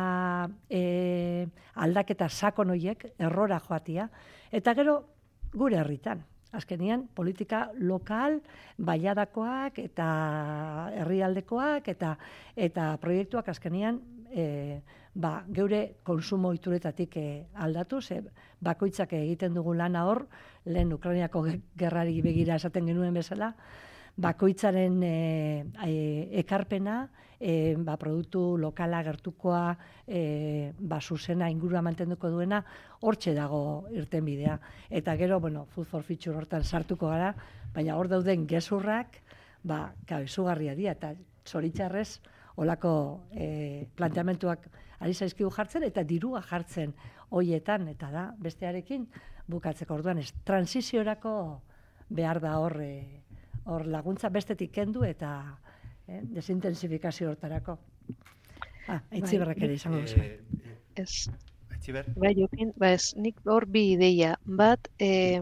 e, aldaketa sakon hoiek errora joatia. Eta gero gure herritan. Azkenian politika lokal baiadakoak eta herrialdekoak eta eta proiektuak azkenian e, ba, geure konsumo ituretatik e, aldatu, ze bakoitzak egiten dugu lana hor, lehen Ukrainiako gerrari begira esaten genuen bezala, bakoitzaren e, e, ekarpena, e, ba, produktu lokala gertukoa, e, ba, zuzena ingurua mantenduko duena, hortxe dago irten bidea. Eta gero, bueno, food for future hortan sartuko gara, baina hor dauden gezurrak, ba, gau, izugarria dira, eta zoritxarrez, olako e, planteamentuak ari zaizkigu jartzen, eta dirua jartzen hoietan, eta da, bestearekin, bukatzeko orduan, ez, transiziorako behar da hor, hor laguntza bestetik kendu eta eh, desintensifikazio hortarako. Ah, aitzi bai, ere izango duzu.
Eh, ez. Aitziber. Bai, jokin, ba ez, nik hor bi ideia. Bat, eh,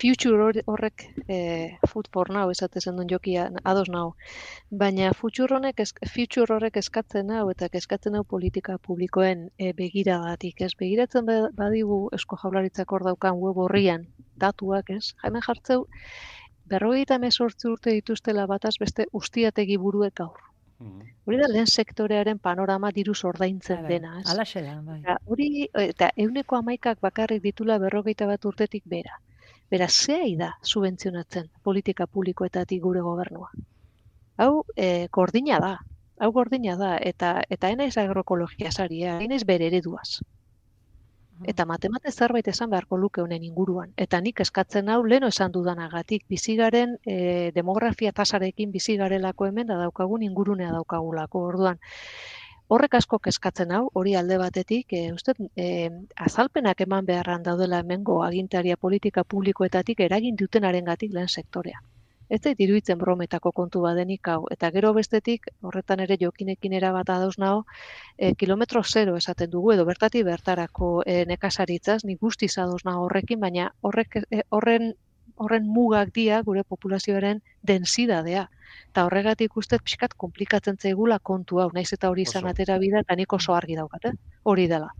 future horrek eh, food for now esate zen duen jokia ados nau. Baina future honek future horrek eskatzen hau eta eskatzen hau politika publikoen e, begiragatik, ez begiratzen badigu esko jaularitzak hor daukan web horrian datuak, ez? Hemen jartzeu berrogeita mesortzi urte dituztela bataz beste ustiategi buruek gaur. Mm. Hori da lehen sektorearen panorama diru ordaintzen bai, bai. dena. Ez?
Ala bai.
hori, eta euneko amaikak bakarrik ditula berrogeita bat urtetik bera. Bera, zea da subentzionatzen politika publikoetatik gure gobernua. Hau, e, gordina da. Hau gordina da, eta eta ena ez agroekologia saria, ena ez bere ereduaz eta matemate zerbait esan beharko luke honen inguruan. Eta nik eskatzen hau leno esan dudanagatik bizigaren e, demografia tasarekin bizigarelako hemen da daukagun ingurunea daukagulako. Orduan, horrek asko eskatzen hau, hori alde batetik, e, uste, e, azalpenak eman beharran daudela hemengo agintaria politika publikoetatik eragin dutenarengatik lehen sektorea ez zait iruditzen brometako kontu badenik hau. Eta gero bestetik, horretan ere jokinekin erabat adauz naho, e, kilometro zero esaten dugu, edo bertati bertarako e, nekasaritzaz, nik guztiz adoz naho horrekin, baina horrek, e, horren horren mugak dia gure populazioaren densidadea. Eta horregatik uste pixkat komplikatzen zaigula kontu hau, naiz eta hori izan atera bida, eta nik oso argi daukat, eh? hori dela.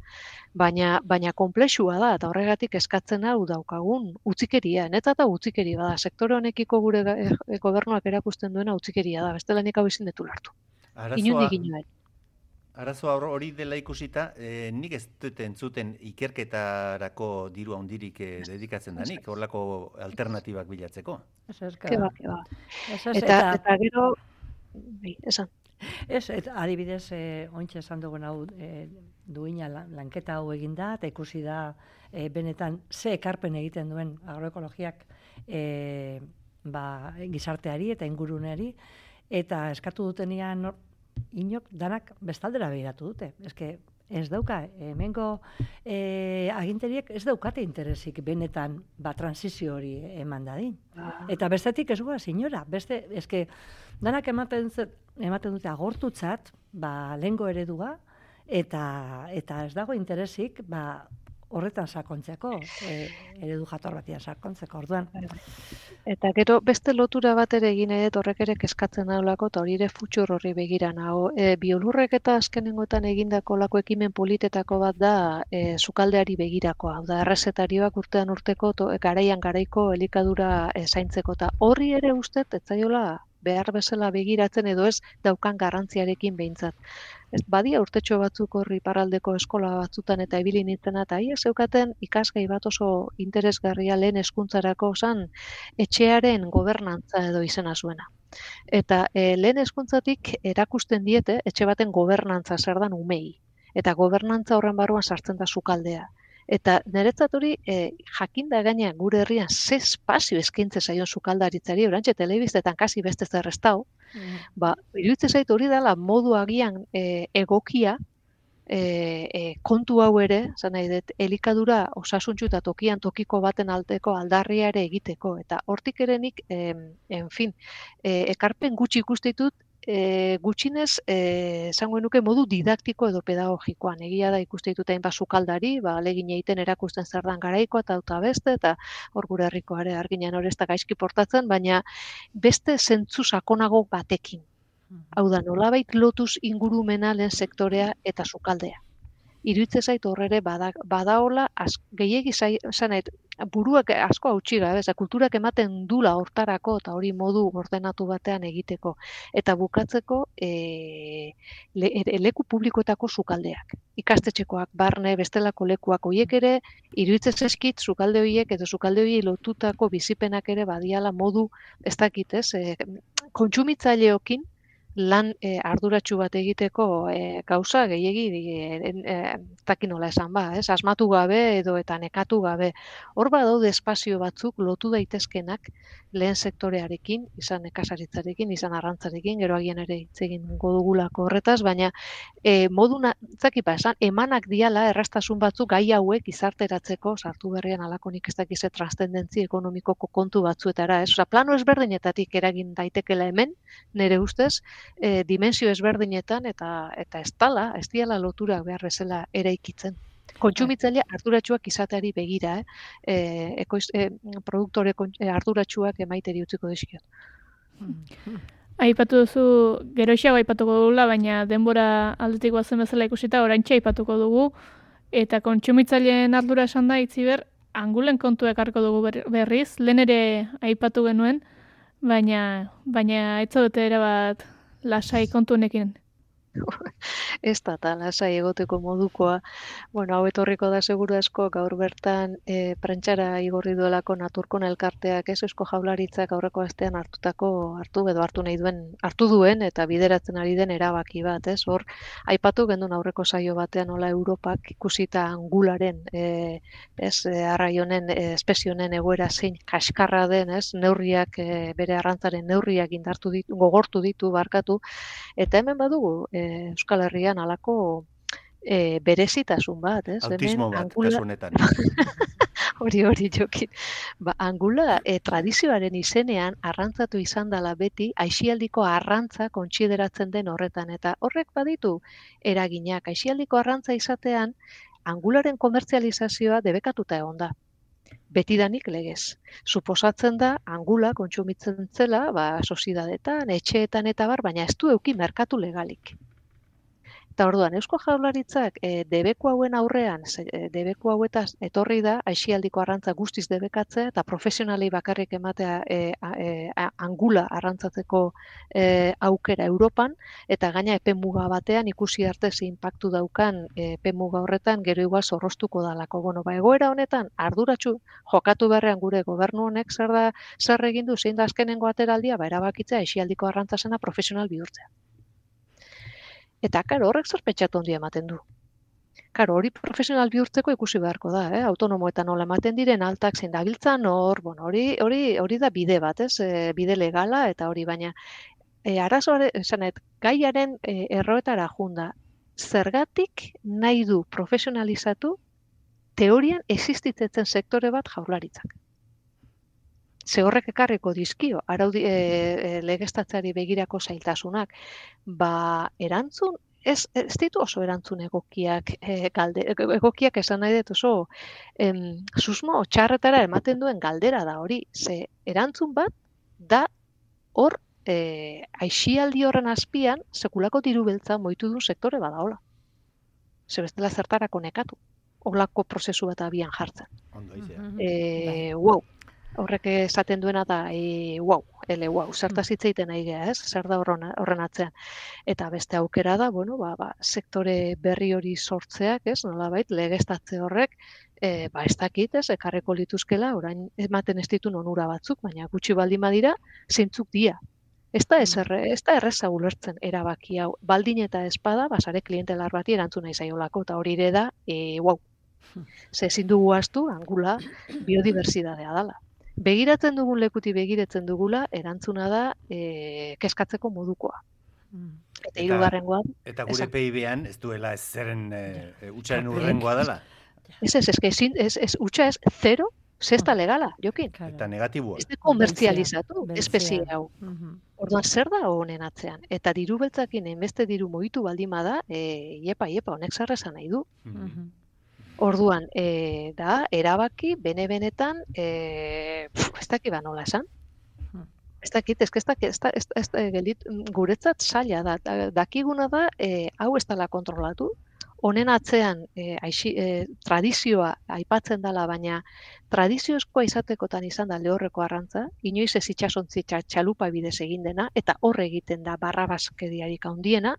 Baina baina konplexua da eta horregatik eskatzen hau daukagun utzikeria. Neta eta utzikeri bada. Sektore honekiko gure e, gobernuak erakusten duena utzikeria da. Bestela nik hau ezin detu lartu
Arazoa, Arazoa hori dela ikusita, eh, nik ez dut entzuten ikerketarako diru handirik eh, dedikatzen da nik, horlako alternatibak bilatzeko.
Keba, keba. Eta, eta gero, bai, esan.
Ez, et, adibidez, e, ointxe esan dugun hau e, duina lanketa hau egin da, eta ikusi da e, benetan ze ekarpen egiten duen agroekologiak e, ba, gizarteari eta inguruneari, eta eskatu dutenian inok danak bestaldera behiratu dute. Ez ez dauka, hemengo e, aginteriek ez daukate interesik benetan ba, transizio hori eman dadin. Ah. Eta bestetik ez goa, signora, beste, eske, danak ematen, ematen dute agortutzat, ba, lengo eredua, eta, eta ez dago interesik, ba, horretan sakontzeko, e, eredu jator batian sakontzeko, orduan. Bai.
Eta gero beste lotura bat ere egin edo horrek ere keskatzen daulako, eta hori ere futxur horri begira nago. E, biolurrek eta azkenengoetan egindako lako ekimen politetako bat da e, sukaldeari begirako, hau da, errezetarioak urtean urteko, to, garaian garaiko elikadura e, zaintzeko, eta horri ere ustez, etzaiola behar bezala begiratzen edo ez daukan garrantziarekin behintzat. Ez badia urtetxo batzuk horri paraldeko eskola batzutan eta ibili nintzena eta haiek zeukaten ikasgai bat oso interesgarria lehen hezkuntzarako zan etxearen gobernantza edo izena zuena. Eta e, lehen hezkuntzatik erakusten diete etxe baten gobernantza zer dan umei. Eta gobernantza horren barruan sartzen da sukaldea. Eta niretzat hori e, jakinda gainean gure herrian ze espazio eskaintze zaion sukaldaritzari orantxe telebiztetan kasi beste zer mm. ba, iruditzen zait hori dela modu agian e, egokia e, e, kontu hau ere, zan nahi dut, elikadura osasuntxu eta tokian tokiko baten alteko aldarria ere egiteko. Eta hortik erenik, e, en fin, e, ekarpen gutxi ikustitut e, gutxinez eh nuke modu didaktiko edo pedagogikoan. Egia da ikuste ditut hainbat sukaldari, ba alegin egiten erakusten zer dan garaiko eta uta beste eta hor gure herriko are arginan hori ez da gaizki portatzen, baina beste zentzu sakonago batekin. Hau da, nolabait lotuz ingurumena lehen sektorea eta sukaldea iruditzen zait horrere bada, badaola gehiegi zanet buruak asko hautsi gabe, ez kulturak ematen dula hortarako eta hori modu ordenatu batean egiteko. Eta bukatzeko e, le, leku publikoetako sukaldeak. Ikastetxekoak, barne, bestelako lekuak hoiek ere, iruditzen zaizkit sukalde horiek edo sukalde horiek lotutako bizipenak ere badiala modu, ez dakit ez, e, kontsumitzaileokin, lan e, arduratsu bat egiteko e, gauza gehiegi e, e, nola esan ba, ez? asmatu gabe edo eta nekatu gabe. Hor badaude espazio batzuk lotu daitezkenak lehen sektorearekin, izan nekasaritzarekin, izan arrantzarekin, gero agian ere hitz egin dugulako horretaz, baina e, moduna, zaki ba, esan, emanak diala errastasun batzuk gai hauek izarteratzeko sartu berrian alakonik ez dakize trascendentzi ekonomikoko kontu batzuetara, ez? Osa, plano ezberdinetatik eragin daitekela hemen, nire ustez, e, dimensio ezberdinetan eta eta ez tala, ez diala lotura behar bezala eraikitzen. Kontsumitzailea arduratsuak izateari begira, eh? E, ekoiz, e, produktore e, arduratsuak emaiteri utziko dizkiot.
Hmm. Aipatu duzu, geroxiago aipatuko dugula, baina denbora aldetik guazen bezala ikusita, oraintxe aipatuko dugu, eta kontsumitzaileen ardura esan da, itziber, angulen kontu ekarko dugu berriz, lehen ere aipatu genuen, baina, baina ez zaudete bat lasai kontunekin.
Ez da eta lasai egoteko modukoa. Bueno, hau etorriko da seguru asko gaur bertan e, prentxara igorri duelako naturkon elkarteak ez esko jaularitzak aurreko astean hartutako hartu edo hartu nahi duen hartu duen eta bideratzen ari den erabaki bat, ez? Hor aipatu gendun aurreko saio batean nola Europak ikusita angularen e, ez e, arraionen e, espezionen egoera zein kaskarra den, ez? Neurriak e, bere arrantzaren neurriak indartu ditu, gogortu ditu barkatu eta hemen badugu e, Euskal Herrian alako e, berezitasun bat, ez?
Autismo bat, angula...
hori hori jokin. Ba, angula e, tradizioaren izenean arrantzatu izan dela beti aixialdiko arrantza kontsideratzen den horretan. Eta horrek baditu eraginak aixialdiko arrantza izatean angularen komertzializazioa debekatuta egon da betidanik legez. Suposatzen da, angula kontsumitzen zela, ba, sosidadetan, etxeetan eta bar, baina ez du euki merkatu legalik. Eta orduan, Eusko Jaurlaritzak e, debeku hauen aurrean, e, debeku hauetaz etorri da, aixialdiko arrantza guztiz debekatzea eta profesionalei bakarrik ematea e, angula arrantzatzeko e, aukera Europan, eta gaina epemuga batean ikusi arte ze impactu daukan e, epemuga horretan gero igual zorrostuko dalako. Bueno, ba, egoera honetan, arduratsu jokatu berrean gure gobernu honek zer da zer egin du zein da azkenengo ateraldia, ba, erabakitzea aixialdiko arrantzasena profesional bihurtzea. Eta, karo, horrek zorpetxatu handi ematen du. Karo, hori profesional bihurtzeko ikusi beharko da, eh? autonomoetan nola ematen diren altak zein dabiltzan hor, bueno, hori, hori, hori da bide bat, ez? E, bide legala eta hori baina e, arazoare, esanet, gaiaren e, erroetara junda, zergatik nahi du profesionalizatu teorian existitzetzen sektore bat jaurlaritzak. Ze horrek ekarriko dizkio, araudi e, e, legeztatzari begirako zailtasunak, ba, erantzun, ez, ez ditu oso erantzun egokiak, e, galde, egokiak esan nahi dut oso, em, susmo txarretara ematen duen galdera da hori, ze erantzun bat, da hor, e, aixialdi horren azpian, sekulako diru beltza moitu duen sektore bada hola. Ze bestela zertarako nekatu, holako prozesu bat abian jartzen.
Ondo,
e, wow, horrek esaten duena da, e, wow, ele, wow, zertaz hitz egiten nahi geha, ez? Zer da horren, horren atzean. Eta beste aukera da, bueno, ba, ba, sektore berri hori sortzeak, ez? Nolabait, legeztatze horrek, e, ba, ez dakit, ez? Ekarreko lituzkela, orain ematen ez ditu onura batzuk, baina gutxi baldin badira, zintzuk dia. Ez da, ez, erre, ez da erreza ulertzen erabaki hau. Baldin eta espada, basare klientelar bati erantzun nahi zaiolako, eta hori ere da, e, wow, Ze ezin dugu astu, angula, biodibersidadea dala. Begiratzen dugun lekuti begiratzen dugula, erantzuna da e, keskatzeko modukoa. Eta hirugarrengoa.
Eta gure
esan-
PIB-an ez duela ez zeren e, utxaren urrengoa dela.
Ez, ez, ez, ez, ez, ez, utxa ez, zero, zesta legala, jokin.
Eta negatiboa.
Ez da komertzializatu, espezie hau.
Mhm.
Orduan, zer da honen atzean? Eta diru beltzakin enbeste diru moitu baldin bada, e, iepa, iepa, honek zer esan nahi du.
Mhm.
Orduan, e, da, erabaki, bene-benetan, e, pf, ez dakit ba nola esan. Ez dakit, ez, ez, dakit, ez, da- ez, da- ez, da gelit, guretzat zaila da. Da- Dakiguna da, e, hau ez dela kontrolatu, honen atzean e, aixi, e, tradizioa aipatzen dela, baina tradiziozkoa izatekotan izan da lehorreko arrantza, inoiz ez itxasontzi txa- txalupa bidez egin dena, eta horre egiten da barrabaskediarik handiena,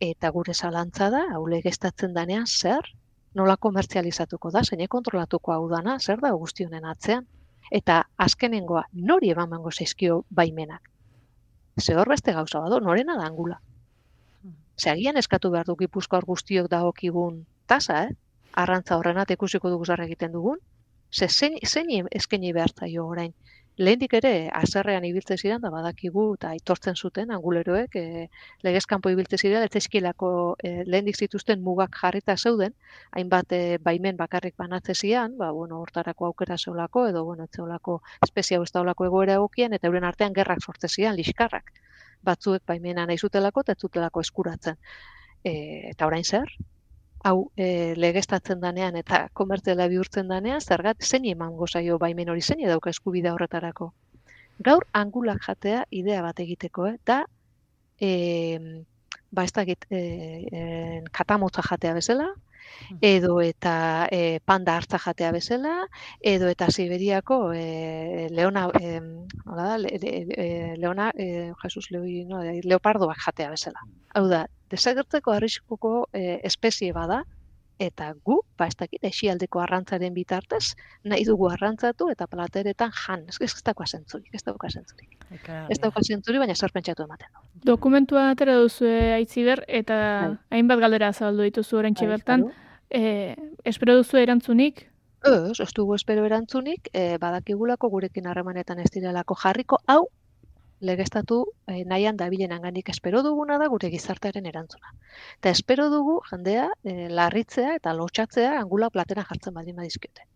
eta gure zalantza da, hau legeztatzen danean zer, nola komertzializatuko da, zeine kontrolatuko hau dana, zer da guzti honen atzean. Eta azkenengoa, nori ebamango zaizkio baimenak. Ze hor beste gauza bado, norena da angula. Ze agian eskatu behar du gipuzkoar guztiok dagokigun tasa, eh? Arrantza horrenat ikusiko dugu zer egiten dugun. Ze zein, zein eskaini behar zaio orain. Lehendik ere, azerrean ibiltzen ziren, da badakigu, eta aitortzen zuten, anguleroek, e, legezkanpo ibiltzen ziren, etzeskilako e, lehendik zituzten mugak jarrita zeuden, hainbat e, baimen bakarrik banatze zian, ba, bueno, hortarako aukera zeolako, edo, bueno, ez zeolako espezia ez daolako egoera egokien, eta euren artean gerrak sortze zian, liskarrak. Batzuek baimena nahi zutelako, eta zutelako eskuratzen. E, eta orain zer? Hau e, legeztatzen danean eta komertziala bihurtzen danean, zergat zein emango zaio baimen hori zein dauka eskubidea horretarako. Gaur angulak jatea idea bat egiteko, eh? da e, ba ez dakit e, e, katamotza jatea bezala, edo eta e, panda hartza jatea bezala, edo eta Siberiako e, leona, e, nola da, le, le, leona, e, Jesus Leoi, no, leopardoak jatea bezala. Hau da, desagertzeko arriskuko e, espezie bada, eta gu, ba ez dakit, esialdeko arrantzaren bitartez, nahi dugu arrantzatu eta plateretan jan. Ez, ez, dauka zentzurik, ez dauka zentzurik. Ez dauka zentzurik, baina zer pentsatu ematen du.
Dokumentua atera duzu aitziber, eta hainbat galdera zabaldu dituzu orentxe
Bai,
bertan. E, espero duzu erantzunik?
Ez, ez dugu espero erantzunik, e, badakigulako gurekin harremanetan ez direlako jarriko, hau legeztatu e, nahian dabilen gandik espero duguna da gure gizartearen erantzuna. Eta espero dugu jendea e, larritzea eta lotxatzea angula platera jartzen baldin badizkiote.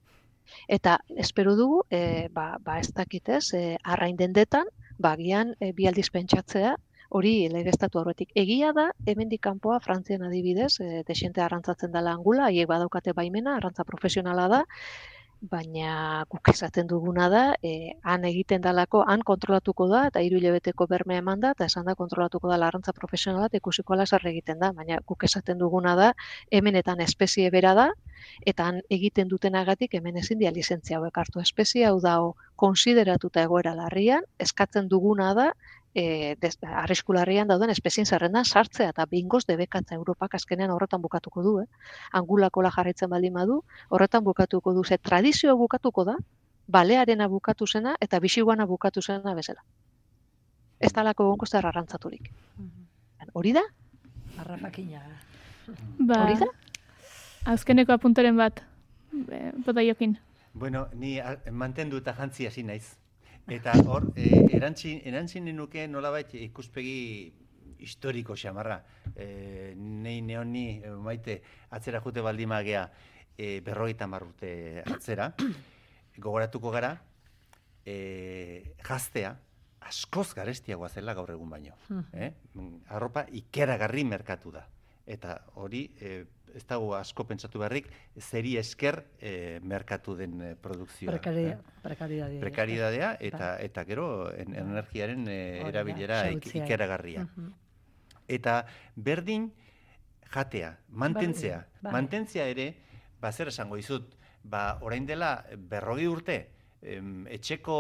Eta espero dugu, e, ba, ba ez dakitez, e, arrain dendetan, bagian e, bi aldiz pentsatzea, hori legeztatu horretik. Egia da, hemendik kanpoa Frantzian adibidez, e, desente arrantzatzen dela angula, haiek badaukate baimena, arrantza profesionala da, baina guk esaten duguna da, e, han egiten dalako, han kontrolatuko da, eta hiru hilabeteko berme eman da, eta esan da kontrolatuko da arrantza profesionala, eta ikusiko ala zer egiten da, baina guk esaten duguna da, hemenetan espezie bera da, eta han egiten dutenagatik hemen ezin dia lizentzia hauek hartu. Espezie, hau da, konsideratuta egoera larrian, eskatzen duguna da, e, des, arriskularrian dauden espezien zerrendan sartzea eta bingoz debekatza Europak azkenean horretan bukatuko du, eh? Angulakola jarraitzen baldin badu, horretan bukatuko du, ze tradizioa bukatuko da, balearena bukatu zena eta bisiguana bukatu zena bezala. Ez talako egonko zer arrantzaturik. Hori da?
Harrapakina.
Ba,
Hori da?
azkeneko apunteren bat, e, bota jokin.
Bueno, ni mantendu eta jantzi hasi naiz. Eta hor, e, erantzin, erantzin nuke nolabait ikuspegi historiko xamarra. E, nei neoni e, maite atzera jute baldimagea e, berrogeita hamar urte atzera. Gogoratuko gara, e, jaztea askoz garestiagoa zela gaur egun baino. Eh? Mm, Arropa ikeragarri merkatu da. Eta hori, e, ez dago asko pentsatu beharrik, zeri esker e, merkatu den e, produkzioa.
Prekaria,
eh?
prekaridadea.
Prekaridadea eta eta gero en, energiaren e, erabilera ik- ikeragarria.
Mhm.
Eta berdin jatea, mantentzea.
Bai.
Mantentzea ere, ba zer esango dizut, ba orain dela berrogi urte, em, etxeko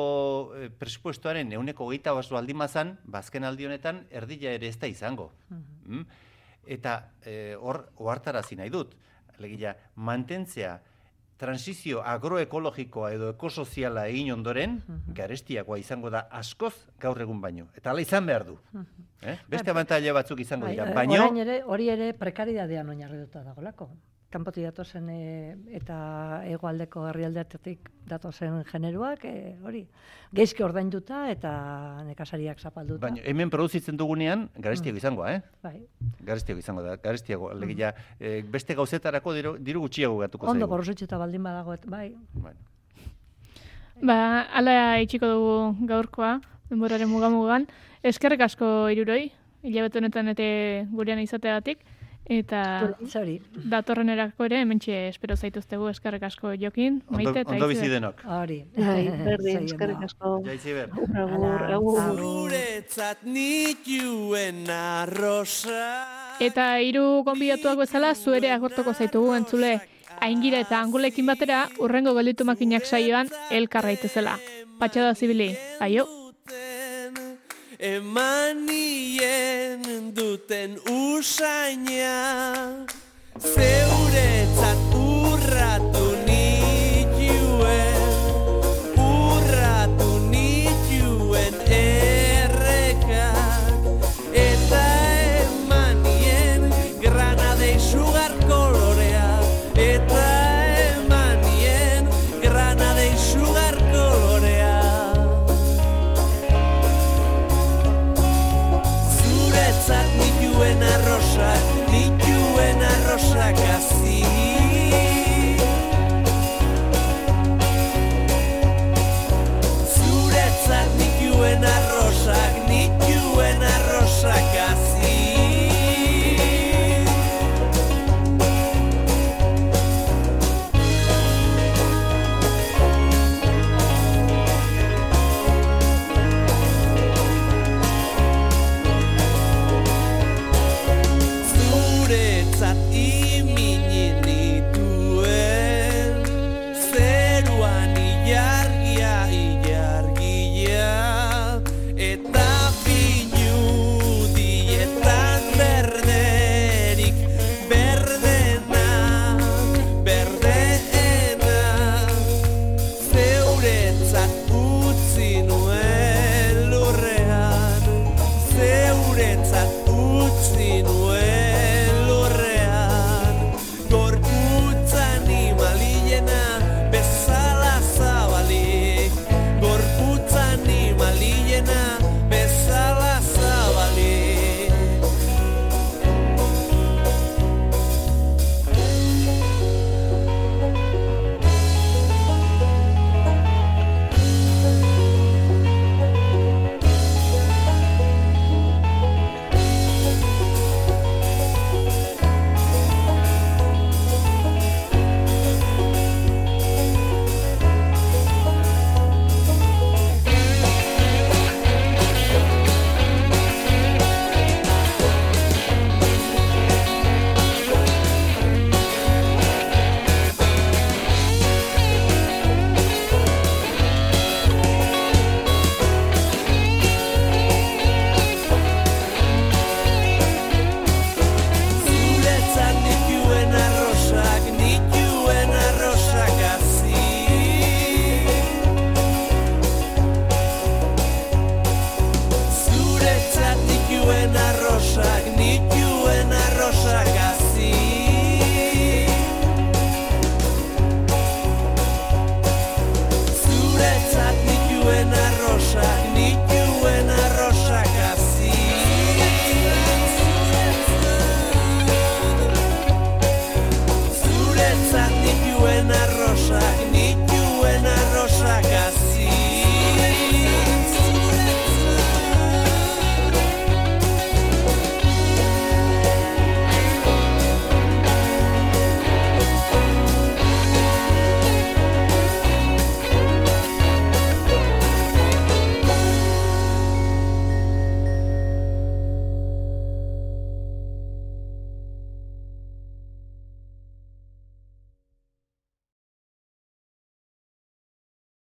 eh, presupuestoaren euneko geita basu aldimazan, bazken aldi honetan, erdila ere ez da izango. Mm? Eta eh, hor, ohartarazi nahi dut, alegia, mantentzea transizio agroekologikoa edo ekosoziala egin ondoren, garestiagoa izango da askoz gaur egun baino. Eta hala izan behar du. Eh? Beste abantaila batzuk izango
Bai,
dira, baino...
Orain ere, hori ere prekaridadean oinarrituta dagolako. Kanpotik datozen e, eta hegoaldeko herrialdeatetik datozen generuak, e, hori, geizki ordainduta eta nekazariak zapalduta.
Baina hemen produzitzen dugunean, garestiago izangoa, eh?
Bai.
Garestiago izango da, garestiago. Alegia, eh, beste gauzetarako diru, diru gutxiago gatuko
Ondo
zaigu.
porrositxuta baldin badago, et, bai.
Bueno.
Ba, ala itxiko dugu gaurkoa, denboraren mugamugan. Eskerrik asko iruroi, hilabete honetan ete gurean izateagatik. Eta
Zori.
datorren erako ere, hementxe espero zaituztegu eskerrik asko jokin,
Ondo,
maite eta
ondo bizi denok.
Hori.
Bai, berdin,
da.
asko.
Jaitzi ber.
Agur, agur.
Guretzat nituen arrosa
Eta hiru gonbidatuak bezala zu ere agortoko zaitugu entzule. Aingira eta angulekin batera urrengo gelditu makinak saioan elkarraitezela. Patxada zibili, aio.
Emanien duten usaina Zeuretzat